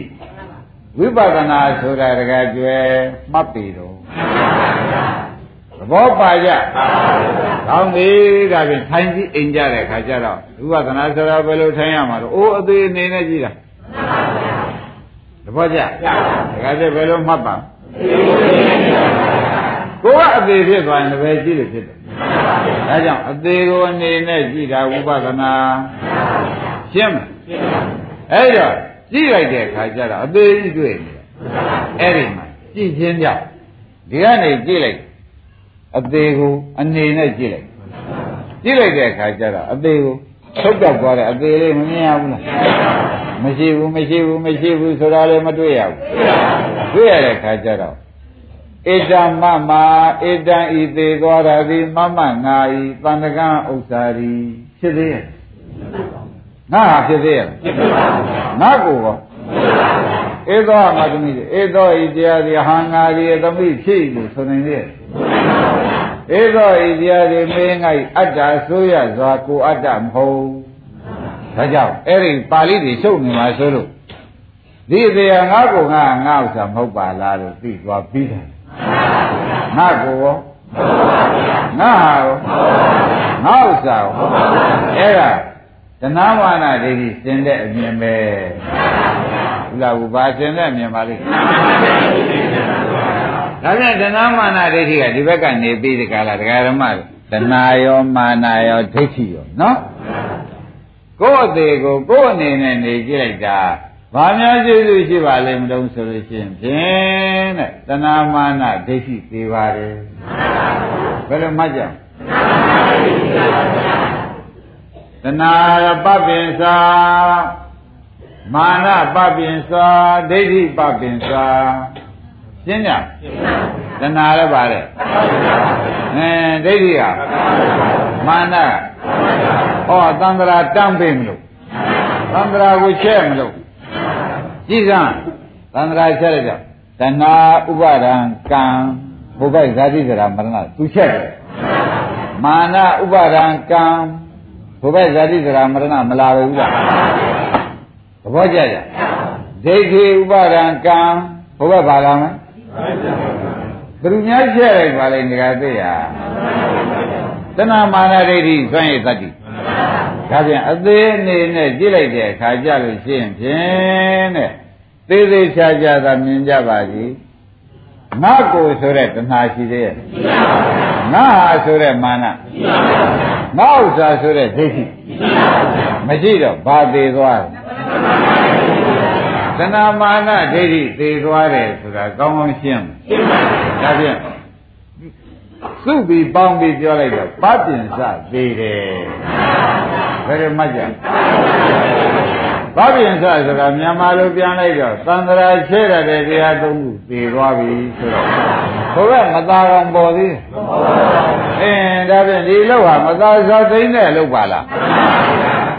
ဝိပဿနာဆိုတာဒကာကျွဲမှတ်ပြီတော့သဘောပါကြကောင်းပြီဒါဖြင့်ထိုင်ကြည့်အိမ်ကြတဲ့ခါကျတော့ဝိပဿနာဆိုတာဘယ်လိုထိုင်ရမှာတော့အိုးအသေးအနေနဲ့ကြည့်တာသဘောကျဒကာကျွဲဘယ်လိုမှတ်ပါ ကိုကအသေးဖြစ်သွားရင်လည်းကြည့်လို့ဖြစ်တယ်ဒါကြောင့်အသေးကိုအနေနဲ့ကြည့်တာဝိပဿနာရှင်းမလားအဲ့တော့ကြည့်လိုက်တဲ့အခါကျတော့အသေးကြီးတွေ့နေတယ်အဲ့ဒီမှာကြည့်ချင်းကြောင့်ဒီကနေကြည့်လိုက်အသေးကိုအနေနဲ့ကြည့်လိုက်ကြည့်လိုက်တဲ့အခါကျတော့အသေးကိုထုတ်ပြောက်သွားတယ်အသေးလေးမမြင်ရဘူးလားမရှိဘူးမရှိဘူးမရှိဘူးဆိုတာလည်းမတွေ့ရဘူးတွေ့ရတဲ့အခါကျတော့ ဣဒံမမဣဒံဤသေးသွားတာသည်မမငါဤတန်တကံဥစ္စာရီဖြစ်သေးရဲ့ငါဟာဖြစ်သေးရဲ့ငါကိုရောဧသောမသမီးဧသောဤတရားသည်ဟံငါရီသမိဖြစ်လို့ဆိုနေရဲ့ဧသောဤတရားသည်မင်းငါဤအတ္တဆိုရစွာကိုအတ္တမဟုတ်ဒါကြောင့်အဲ့ဒီပါဠိတွေရှုပ်နေမှာဆိုလို့ဒီတရားငါကိုငါငါဥစ္စာမဟုတ်ပါလားလို့သိသွားပြီးတယ် ငါကိုရောငါဟာရောငါဥစ္စာရောအဲ့ဒါတဏှာမာနဒိဋ္ဌိစင်တဲ့အမြင်ပဲဘုရားဘုဘာစင်တဲ့အမြင်ပါလိမ့်ဒါပြန်တဏှာမာနဒိဋ္ဌိကဒီဘက်ကနေပြီးဒီကလာဒကာရမတဏှာရောမာနရောဒိဋ္ဌိရောနော်ကိုယ့်အသေးကိုကိုယ့်အနေနဲ့နေကြည့်လိုက်တာ ဘာများကျေးဇူးရှိပါလိမ့်မလို့ဆိုလို့ရှိရင်ဖြင့်တဲ့တဏမာနဒိဋ္ဌိသေးပါတယ်ဘယ်လိုမှတ်ကြတဏပပင်စာမာနပပင်စာဒိဋ္ဌိပပင်စာရှင်းကြတဏလည်းပါတယ်အဲဒိဋ္ဌိကမာနဟောသံဃာတန်းပေးမလို့သံဃာကိုချဲ့မလို့ ကြည်စမ်းသံဃာချက်ရကြတဏှာဥပါဒံကံဘုဗ္ဗဇာတိစရာမရဏသူချက်တယ်မာနဥပါဒံကံဘုဗ္ဗဇာတိစရာမရဏမလာဘူးလားသဘောကျကြဒိဋ္ဌိဥပါဒံကံဘုဗ္ဗဘာလာမလဲဘယ်သူများချက်လိုက်ပါလဲနေရာသိရတဏမာနဒိဋ္ဌိစွန့်ရည်တတ္တိ ဒါပြန်အသေးအနေနဲ့ကြည့်လိုက်တဲ့အခါကြလို့ရှိရင်ဖြင့်တဲ့သေးသေးချာချာသာမြင်ကြပါစီငါကိုဆိုတဲ့တဏှာရှိသေးရဲ့ငါဟာဆိုတဲ့မာနငါဥစ္စာဆိုတဲ့ဒိဋ္ဌိမရှိတော့ဘာသေးသွားတဏှာမာနဒိဋ္ဌိသေသွားတယ်ဆိုတာကောင်းကောင်းရှင်းဒါဖြင့်စုပြီးပေါင်းပြီးပြောလိုက်တော့ပပင်စသေးတယ် ဘယ်လိုမှတ်ကြပပင်စဆိုတာမြန်မာလိုပြန်လိုက်တော့သံဃာချဲ့ရတဲ့တရားသုံးခုသေသွားပြီဆိုတော့ဘုရားမသားကောင်ပေါ်သေးအင်းဒါဖြင့်ဒီလောက်ဟာမသားစားသိမ့်တဲ့လောက်ပါလား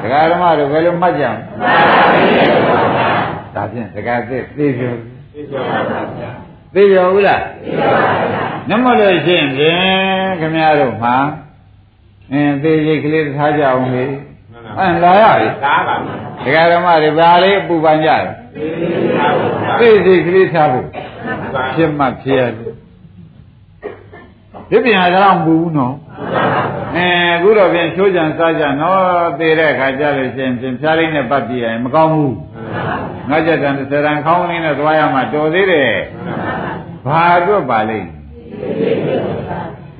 ဒကာဓမ္မတို့ဘယ်လိုမှတ်ကြဒါဖြင့်ဒကာသစ်သေပြောသေပြောပါဗျာသိရောဘူးလားသိပါပါဗျာနမလို့ရှိရင်ဖြင့်ခင်ဗျားတို့မှာအင်းသေစိတ်ကလေးထားကြအောင်လေ အင်းလာရပြီသာပါဒကာဓမ္မတွေဘာလေးပူပန်ကြတယ်သေစိတ်ကလေးထားဖို့ဖြစ်မှဖြစ်ရတယ်ဒီပြန်ကတော့မပူဘူးနော်အဲအခုတော့ပြန်ချိုးကြံစားကြနော်သေတဲ့အခါကျလို့ရှိရင်ဖြားလေးနဲ့ပတ်ပြရရင်မကောင်းဘူးငါကြတဲ့ဆယ်တန်ခေါင်းလေးနဲ့သွားရမှတော်သေးတယ်ဘာအတွက်ပါလိမ့်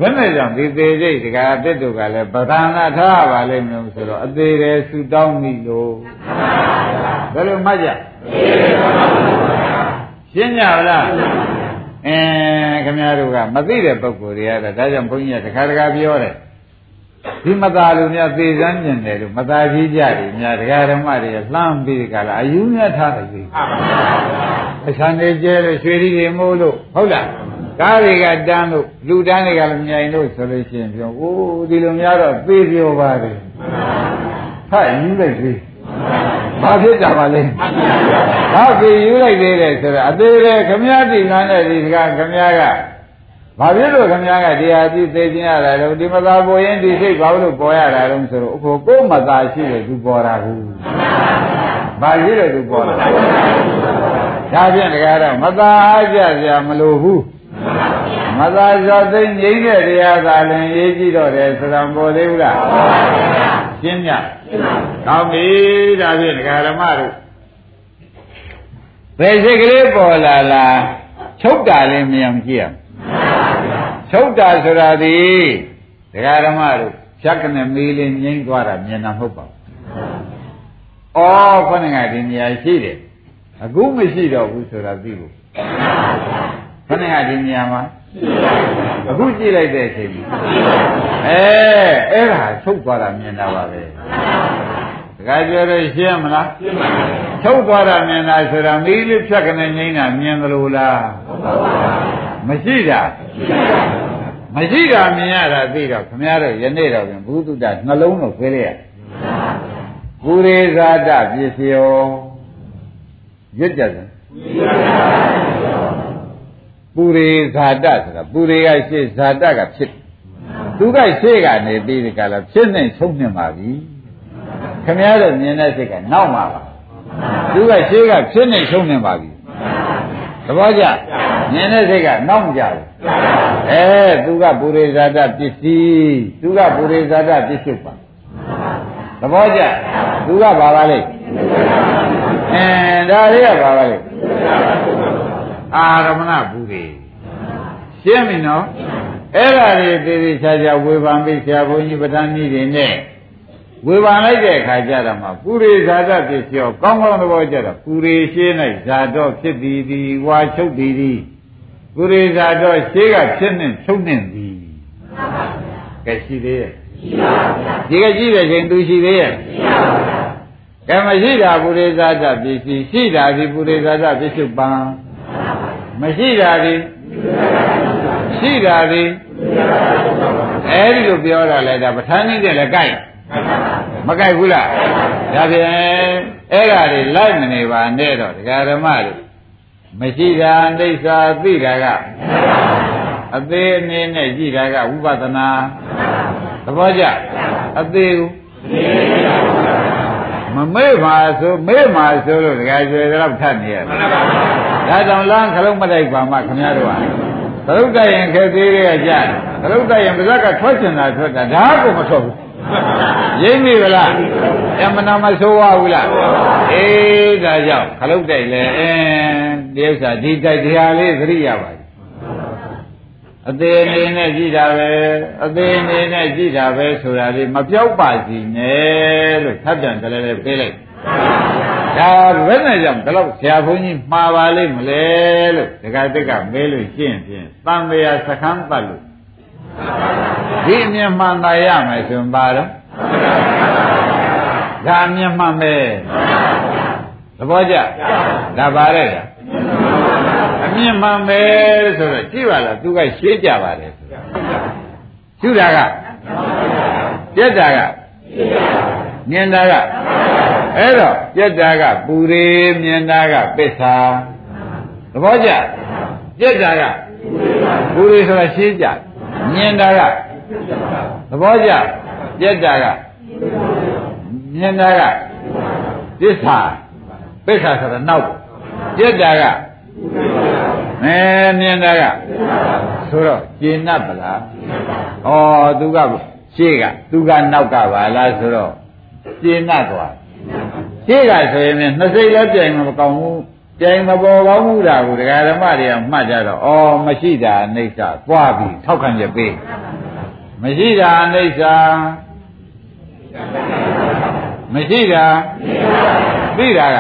ဘယ်နဲ့ကြောင့်ဒီသေးစိတ်ဒကာတစ်တို့ကလည်းပဓာနာထားပါလိမ့်မယ်ဆိုတော့အသေးတယ်ဆူတောင်းမိလို့ဘယ်လိုမှတ်ကြရှင်းကြလားအဲခင်ဗျားတို့ကမသိတဲ့ပုံကိုယ်တွေကတော့ဒါကြောင့်ဘုန်းကြီးကတခါတခါပြောတယ်ဒီမသားလူများသေစမ်းကျင်တယ်လို့မသားကြီးကြတယ်များတရားဓမ္မတွေလှမ်းပြီးကြလားအယူများထားတယ်ကြီးအဆန်တွေကျဲလို့ရွှေရီတွေမိုးလို့ဟုတ်လား ကားတွေကတန်းလို့လူတန်းတွေကလည်းမြိုင်လို့ဆိုလို့ရှိရင်ပြောအိုးဒီလိုများတော့သေပြောပါတယ်ဟဲ့ယူလိုက်သေးဘာဖြစ်ကြပါလဲဘာဖြစ်ယူလိုက်သေးတယ်ဆိုတော့အသေးလေခမည်းတိနာနဲ့ဒီကခမည်းကဘာဖြစ်လို့ခမည်းကတရားကြည့်သိခြင်းရတာတော့ဒီမသာပေါ်ရင်ဒီစိတ်ဘာလို့ပေါ်ရတာတော့ဆိုတော့အခုကိုယ်မသာရှိတယ်သူပေါ်တာဘူးဘာရှိတယ်သူပေါ်တာဒါဖြင့်တကယ်တော့မသာအားကြစရာမလိုဘူး မသာဇောသိငြိမ့်တဲ့တရားသာလည်းရေးကြည့်တော့တယ်ဆိုတာပေါ်သေးဘူးလားရှင်းညကောင်းပြီဒါဖြင့်ဒကာဓမ္မတို့ဘယ်စိတ်ကလေးပေါ်လာလားချုပ်တာလည်းမယံကြည့်ရချုပ်တာဆိုတာဒီဒကာဓမ္မတို့ဖြတ်ကနေမေးလေးငိမ့်သွားတာမြင်တာမဟုတ်ပါဘူး။အော်ခொနကဒီနေရာရှိတယ်။အခုမရှိတော့ဘူးဆိုတာသိဖို့။ခொနကဒီနေရာမှာ အခုကြည့်လိုက်တဲ့အချိန်အဲအဲ့ဒါချုပ်သွားတာမြင်တာပါပဲတခါပြောတော့ရှင်းမလားရှင်းပါပြီချုပ်သွားတာမြင်တာဆိုတာမီးလေးဖြတ်ကနေငိမ့်တာမြင်သလိုလားမရှိတာမရှိတာမြင်ရတာသိတော့ခမရတော့ယနေ့တော့ပြန်ဘုသူတ္တနှလုံးတော့ခွေးလိုက်ရပုရိဇာတပစ္စယောရွတ်ကြတယ် ပုရိဇာတဆိုတာပုရိကရှေ့ဇာတကဖြစ်သူကရှေ့ကနေပြီးဒီကလာဖြစ်နေဆုံးနေပါပြီခင်ဗျားတို့မြင်တဲ့စိတ်ကနောက်မှာပါသူကရှေ့ကဖြစ်နေဆုံးနေပါပြီသဘောကျမြင်တဲ့စိတ်ကနောက်မကြဘူးအဲသူကပုရိဇာတပစ္စည်းသူကပုရိဇာတပစ္စုပ္ပါသဘောကျသူကဘာပါလဲအဲဒါလေးကဘာပါလဲ အာရမဏဘူးတွေရှင်းပြီနော်အဲ့ဒါတွေသေသေးချာချာဝေဖန်ပြီးဆရာဘုန်းကြီးပဋ္ဌာန်းကြီးတွေနဲ့ဝေဖန်လိုက်တဲ့အခါကျတော့မှပုရိဇာတပစ္စယောကောင်းကောင်းသဘောကျတော့ပုရိရှင်း၌ဇာတော့ဖြစ်သည်သည်ဝါချုပ်သည်သည်ပုရိဇာတော့ရှေးကဖြစ်နေချုပ်နေသည်ကဲရှိသေးရဲ့ရှိပါဘူးဒီကရှိတဲ့ချိန်သူရှိသေးရဲ့ရှိပါဘူးကဲမရှိတာပုရိဇာတပစ္စည်းရှိတာဒီပုရိဇာတပစ္စုပန် မရှိတာဒီရှိတာဒီအဲဒီလိုပြောတာလဲဒါပဋ္ဌာန်းကြီးတဲ့လည်းကြိုက်မကြိုက်ဘူးလားဒါဖြင့်အဲ့ဓာတွေလိုက်မနေပါနဲ့တော့ဒကာဓမ္မတွေမရှိတာအိဋ္ဌာသိတာကအသေးအနေနဲ့ကြည့်တာကဝိပဿနာသဘောကျအသေးကိုမမေ့ပါဆိုမေ့ပါဆိုလို့ဒကာကျွေတော့ထပ်နေရတယ် ဒါကြောင့်လမ်းခလုံးမတိုက်ပါမှခင်ဗျားတို့ကသရုပ်တရင်ခဲသေးတွေကကြာသရုပ်တရင်ပါဇက်ကထွက်ချင်တာထွက်တာဒါကိုမထွက်ဘူးရိမ့်ပြီဗလားအမနာမဆိုးဝဘူးလားအေးဒါကြောင့်ခလုတ်တိုက်လဲအင်းဒီဥစ္စာဒီတိုက်တရားလေးသတိရပါအသေးအနေနဲ့ကြည့်တာပဲအသေးအနေနဲ့ကြည့်တာပဲဆိုတာလေးမပြောက်ပါစီနဲ့လို့ထပ်ပြန်ကြလဲလဲပေးလိုက် ဒါဘယ်နဲ့ကြောင့်ဒီလောက်ဆရာဘုန်းကြီးမှားပါလိမ့်မလဲလို့ဒကာတက်ကမဲလို့ရှင်းဖြင့်တန်မြာစခန်းပတ်လို့ဒီအမြင်မှန်သာရမယ်ဆိုရင်ပါတော့ဒါအမြင်မှန်ပဲသဘောကျဒါပါတဲ့အမြင်မှန်ပဲဆိုတော့ကြည့်ပါလားသူကရှင်းကြပါတယ်ဆိုရှုတာကပြက်တာကမြင်တာက အဲ့တော့ပြက်တာကပူရေမြင်တာကပစ္စာသဘောကျပြက်တာကပူရေဆိုတာရှင်းကြမြင်တာကသဘောကျပြက်တာကမြင်တာကပစ္စာပစ္စာဆိုတာနောက်ပြက်တာကအဲမြင်တာကဆိုတော့ကျင်납ပလားဩသူကရှေ့ကသူကနောက်ကပါလားဆိုတော့ကျင်납သွား ရှေ့ကဆိုရင်နှစ်စိတ်လည်းပြိုင်မကောင်းဘူးကြိမ်မပေါ်ကောင်းမှုတာကိုဒကာဓမ္မတွေကမှတ်ကြတော့ဩမရှိတာအိဋ္ဌသွားပြီးထောက်ခံချက်ပေးမရှိတာအိဋ္ဌမရှိတာသိတာက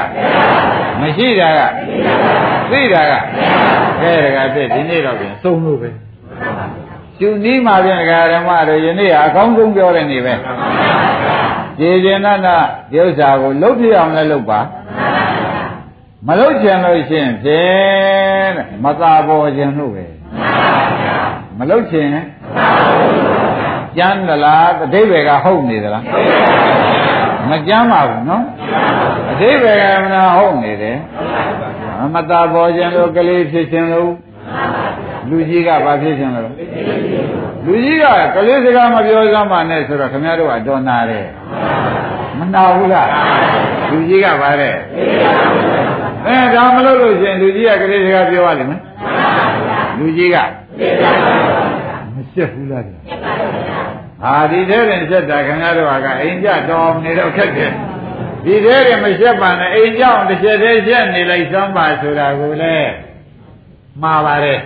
မရှိတာကသိတာကကဲဒကာတဲ့ဒီနေ့တော့ပြန်သုံးလို့ပဲရှင်နီးမှာပြန်ဒကာဓမ္မတို့ယနေ့ကအကောင်းဆုံးပြောတဲ့နေ့ပဲ ကြည်ကျင်နာနာဒီဥစ္စာကိုလှုပ်ပြအောင်လည်းလုပ်ပါမလှုပ်ချင်လို့ရှိရင်ဖြင့်မသာပေါ်ခြင်းလို့ပဲမလှုပ်ချင်ကျမ်းသလားအတိဘယ်ကဟုတ်နေသလားမကျမ်းပါဘူးနော်အတိဘယ်ကမနာဟုတ်နေတယ်မသာပေါ်ခြင်းလို့ကလေးဖြစ်ခြင်းလို့ လူကြီးကဘာဖြစ်ခြင်းလို့လူကြီးကကလေးစကားမပြောစမ်းပါနဲ့ဆိုတော့ခင်ဗျားတို့ကတော်နာတယ်မနာဘူးလားလူကြီးကဘာတဲ့အဲဒါမလို့လို့ရှင်လူကြီးကကလေးစကားပြောရလိမ့်မယ်လူကြီးကမရှက်ဘူးလားဟာဒီတဲ့ရင်ရှက်တာခင်ဗျားတို့ကအိမ်ကြတော်နေတော့ခက်တယ်ဒီတဲ့ရင်မရှက်ပါနဲ့အိမ်ကြောင်တစ်ချက်တည်းရှက်နေလိုက်စမ်းပါဆိုတာကိုလေ မှားပါတယ်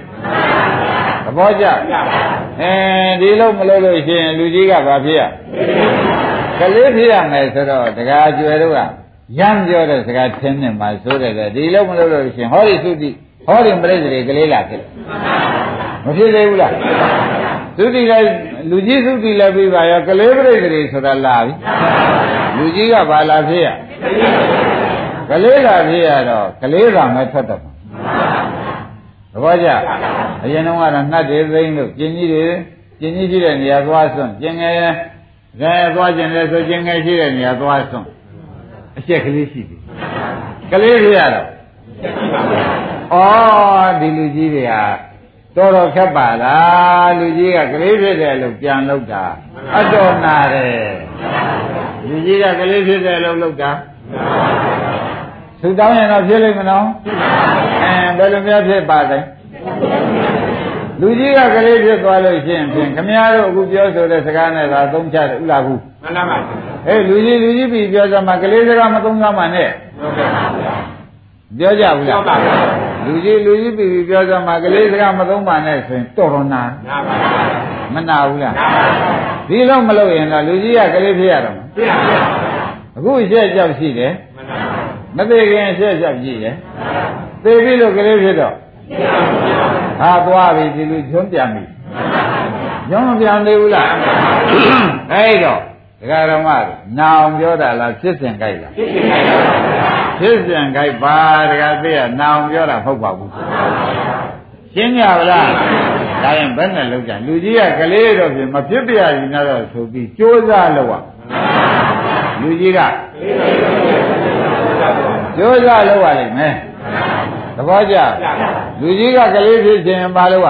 သဘောကျအဲဒီလိုမလို့လို့ရှိရင်လူကြီးကဘာဖြစ်ရကလေးဖြစ်ရမယ်ဆိုတော့တကားကျွယ်တို့ကရမ်းပြောတဲ့စကားထင်းနေမှာဆိုတယ်ဒီလိုမလို့လို့ရှိရင်ဟောဒီသုတိဟောဒီပရိသေတွေကလေးလာဖြစ်မဖြစ်သေးဘူးလားသုတိလည်းလူကြီးသုတိလည်းပြီးပါရောကလေးပရိသေတွေဆိုတာလာပြီလူကြီးကဘာလာဖြစ်ရကလေးလာဖြစ်ရတော့ကလေးကမဲထွက်တော့ သဘောကျအရင်တော့ကတော့နှတ်တွေသိမ့်လို့ကျင်ကြီးတွေကျင်ကြီးရှိတဲ့နေရာသွားစွန့်ကျင်ငယ်ကဲသွားကျင်တယ်ဆိုကျင်ငယ်ရှိတဲ့နေရာသွားစွန့်အချက်ကလေးရှိပြီကလေးတွေရတော့ဩဒီလူကြီးတွေဟာတော်တော်ခက်ပါလားလူကြီးကကလေးဖြစ်တယ်လို့ပြန်လောက်တာအတော်နာတယ်လူကြီးကကလေးဖြစ်တယ်လို့လောက်တာ သူတောင်းရင်တော့ဖြစ်လိမ့်မနော်အဲဘယ်လိုများဖြစ်ပါလဲလူကြီးကကလေးဖြစ်သွားလို့ရှိရင်ဖြင့်ခမည်းတော်အခုပြောဆိုတဲ့စကားနဲ့သာသုံးချတယ်ဥလားဘူးမှန်ပါပါအေးလူကြီးလူကြီးပြီးပြောစမ်းမှာကလေးစကားမသုံးစမ်းမှာနဲ့ပြောကြဘူးလားလူကြီးလူကြီးပြီးပြောစမ်းမှာကလေးစကားမသုံးပါနဲ့ဆိုရင်တော်တော်နာမနာဘူးလားဒီတော့မလုပ်ရင်တော့လူကြီးကကလေးဖြစ်ရတော့ဖြစ်ပါဘူးအခုရှက်ကြောက်ရှိတယ် မသေးခင်ရှက်ကြောက်ကြည့်တယ်သေပြီလို့ကလေးဖြစ်တော့ဟာသွားပြီဒီလူကျွန်းပြန်ပြီကျွန်းမပြန်သေးဘူးလားအဲ့တော့ဒကာရမနာအောင်ပြောတာလားဖြစ်စဉ်ကြိုက်လားဖြစ်စဉ်ကြိုက်ပါဒကာသိရနာအောင်ပြောတာမဟုတ်ပါဘူးရှင်းကြပါလားဒါရင်ဘယ်နဲ့လောက်ကြလူကြီးကကလေးတော့ပြင်မဖြစ်ပြရရင်တော့ဆိုပြီးကြိုးစားလို့ရလူကြီးက ကြိုးစားလို့ရလိမ့်မယ်သဘောကျလူကြီးကကလေးဖြစ်ခြင်းဘာလို့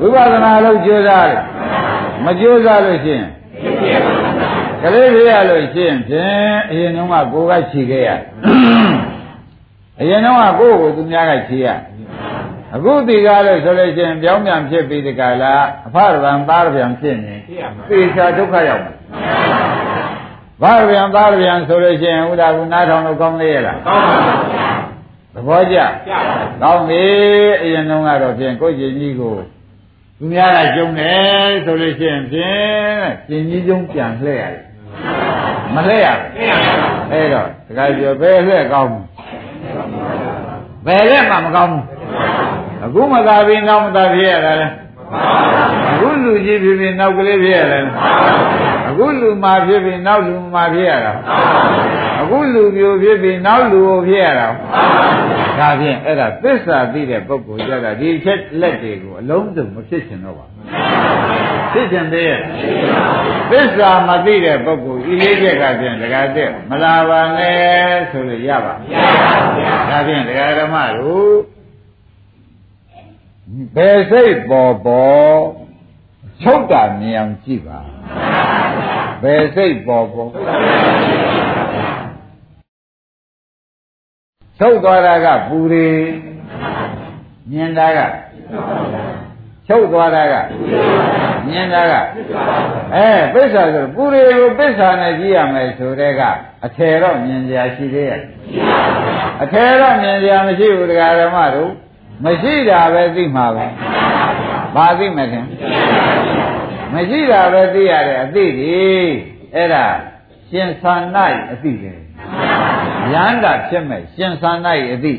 ဝိပဿနာလို့ကြိုးစားတယ်မကြိုးစားလို့ရှိရင်ကလေးဖြစ်ရလို့ရှိရင်ဖြင့်အရင်တုန်းကကိုယ်ကခြေခဲ့ရအရင်တုန်းကကိုယ့်ကိုသူများကခြေရအခုဒီကားလို့ဆိုလို့ရှိရင်ပြောင်းပြန်ဖြစ်ပြီးဒီကလာအဖရဗံသားရဗံဖြစ်နေသေချာဒုက္ခရောက်မှာ ဘာရဗံသားရဗံဆိုလို့ရှိရင်ဥဒါကနားထောင်လို့ကောင်းသေးရဲ့လားကောင်းပါဘူးသဘောကျကောင်းပြီအရင်တုန်းကတော့ဖြင့်ကိုယ့်ရှင်ကြီးကိုသူများကကျုံတယ်ဆိုလို့ရှိရင်ဖြင့်ရှင်ကြီးကျုံပြန်လှည့်ရတယ်မလှည့်ရဘူးအဲ့တော့တခါပြောဘယ်လှည့်ကောင်းဘယ်လှည့်မှမကောင်းဘူးအခုမသာပြီးနောက်မသာဖြစ်ရတာလဲအခုလူကြီးဖြစ်ပြီးနောက်ကလေးဖြစ်ရတယ် အခုလူမာဖြစ်ပြီးနောက်လူမာဖြစ်ရတာအခုလူပြိုဖြစ်ပြီးနောက်လူကိုဖြစ်ရတာဒါဖြင့်အဲ့ဒါသစ္စာသိတဲ့ပုဂ္ဂိုလ်ကြတာဒီချက်လက်တွေကိုအလုံးစုံမဖြစ်ချင်တော့ပါဖြစ်ချင်သေးရဲ့သစ္စာမသိတဲ့ပုဂ္ဂိုလ်ဤလေးချက်ကဖြင့်ဒကာတဲ့မလာပါနဲ့ဆိုလို့ရပါမရပါဘူးဒါဖြင့်ဒကာဓမ္မတို့ဘယ်စိတ်ပေါ်ပေါ်ချုပ်တာမြင်အောင်ကြည့်ပါ ဘယ်စိတ်ပေါ်ပေါ်ချုပ်သွားတာကပူရီမြင်တာကချုပ်သွားတာကမြင်တာကအဲပစ္စာဆိုပူရီကိုပစ္စာနဲ့ကြည့်ရမယ်ဆိုတဲ့ကအထယ်တော့မြင်ကြရှိသေးရဲ့အထဲတော့မြင်ကြမရှိဘူးတရားဓမ္မတို့မရှိတာပဲသိမှာပဲဘာသိမလဲ မရှိတာပဲသိရတဲ့အသိဒီအဲ့ဒါရှင်သာ၌အသိတယ်ရန္တာဖြစ်မဲ့ရှင်သာ၌အသိ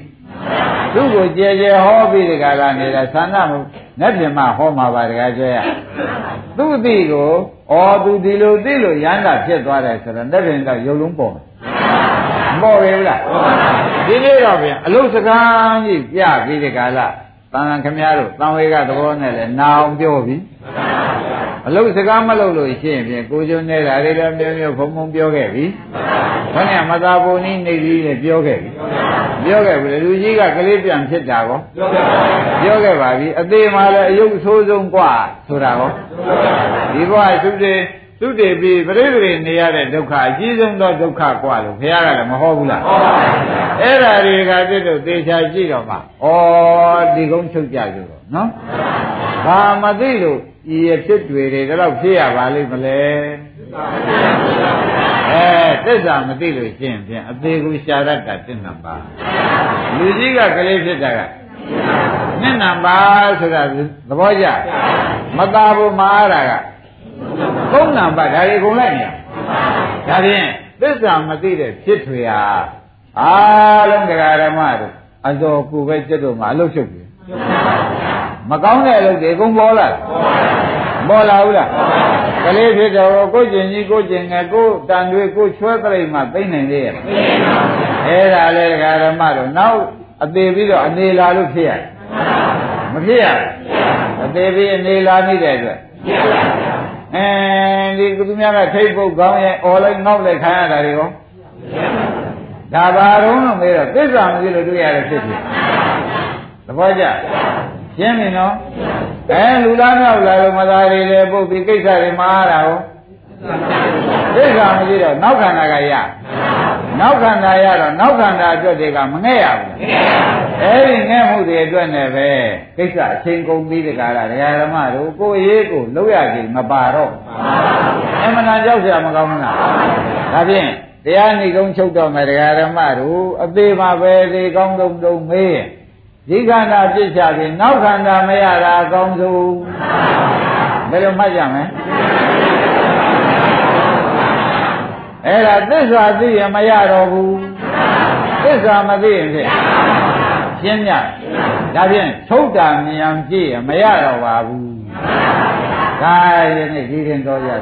သူ့ကိုကြဲကြဲဟောပြီးဒီကလာနေတာသာနာမနဲ့ပြင်မဟောမှာပါတကားကျွဲရသူ့အသိကိုဩသူဒီလိုသိလို့ရန္တာဖြစ်သွားတယ်ဆိုတော့နဲ့ပြင်ကရုပ်လုံးပေါ်မပေါ်ပြီလားဒီနေ့တော့ပြန်အလုစကားကြီးပြပြီးဒီကလာတန်ခမရတို့တန်ဝေကသဘောနဲ့လည်းနာအောင်ပြောပြီ အလုစကားမလုပ်လို့ရှိရင်ပြင်ကိုကျွန်းနေတာတွေလည်းမျိုးမျိုးဖုံဖုံပြောခဲ့ပြီဘယ်နဲ့မသာပုံနည်းနေပြီးလည်းပြောခဲ့ပြီပြောခဲ့ပြီလူကြီးကကလေးပြန်ဖြစ်တာကောပြောခဲ့ပါပြီအသေးမှလည်းအယုတ်ဆိုးဆုံးกว่าဆိုတာကောဒီဘဝသုတေသုတေပြီးပြိပရိနေရတဲ့ဒုက္ခအကြီးဆုံးသောဒုက္ခกว่าလို့ဘုရားကလည်းမဟောဘူးလားအဲ့ဒါတွေကပြည့်တော့သေချာကြည့်တော့မှဩဒီကုန်းချုပ်ကြကြတော့နော် ဘာမသိလို့ဤရဖြစ်တွေတွေတော့ဖြစ်ရပါလိမ့်မလဲအဲသစ္စာမသိလို့ရှင်းဖြင့်အသေးကိုရှာရတာတင့်နံပါလူကြီးကကလေးဖြစ်တာကနှစ်နံပါဆိုတာသဘောကျမသာဘူးမအားတာကသုံးနံပါဒါတွေကုန်လိုက်နေဒါဖြင့်သစ္စာမသိတဲ့ဖြစ်ထွေဟာအားလုံးတရားဓမ္မတို့အတော်ကိုပဲကျွတ်တော့မှအလုတ်ချုပ်ပြီ မကောင်းတဲ့အလုပ်တွေအကုန်ပေါ်လာပေါ်လာဘူးလားကလေးဖြစ်တော့ကိုကျင်ကြီးကိုကျင်ငယ်ကိုတန်တွေကိုချွဲပြိမှသိမ့်နိုင်သေးရဲ့အဲ့ဒါလေဒကာဓမ္မတို့နောက်အသေးပြီးတော့အနေလာလို့ဖြစ်ရမဖြစ်ရအသေးပြီးအနေလာနေတဲ့အတွက်အဲဒီသူများကထိတ်ပုတ်ကောင်းရဲ့အော်လိုက်ငေါက်လိုက်ခံရတာတွေရောဒါပါတော့လို့မေးတော့သစ္စာမရှိလို့တွေ့ရတဲ့ဖြစ်ဖြစ်သဘောကျ ရှင်းပြီနော်အဲလူလားမြောက်လားလို့မသားတွေလည်းပုတ်ပြီးကိစ္စတွေမှားတာဟုတ်ကိစ္စမရှိတော့နောက်ခန္ဓာကရနောက်ခန္ဓာရတော့နောက်ခန္ဓာအတွက်တွေကမငဲ့ရဘူးအဲဒီငဲ့မှုတွေအတွက်နဲ့ပဲကိစ္စအချိန်ကုန်ပြီးတကားလားတရားဓမ္မတို့ကိုယ်ရေးကိုလောက်ရကြမပါတော့အမှန်တရားကြောက်စရာမကောင်းဘူးလားဒါဖြင့်တရားနေကုန်းချုပ်တော့မယ်တရားဓမ္မတို့အသေးပါပဲသေးကောင်းဆုံးဆုံးမေး ဒီခန္ဓာပြစ်ချပြီးနောက်ခန္ဓာမရတာအကောင်းဆုံးဘယ်လိုမှတ်ကြမလဲအဲ့ဒါသစ္စာသိရင်မရတော့ဘူးသစ္စာမသိရင်ဖြင့်ရှင်းမြတ်ဒါဖြင့်ထုတ်တာမြင်ကြည့်ရင်မရတော့ပါဘူးဒါရင်းနဲ့ဒီရင်တော်ရတယ်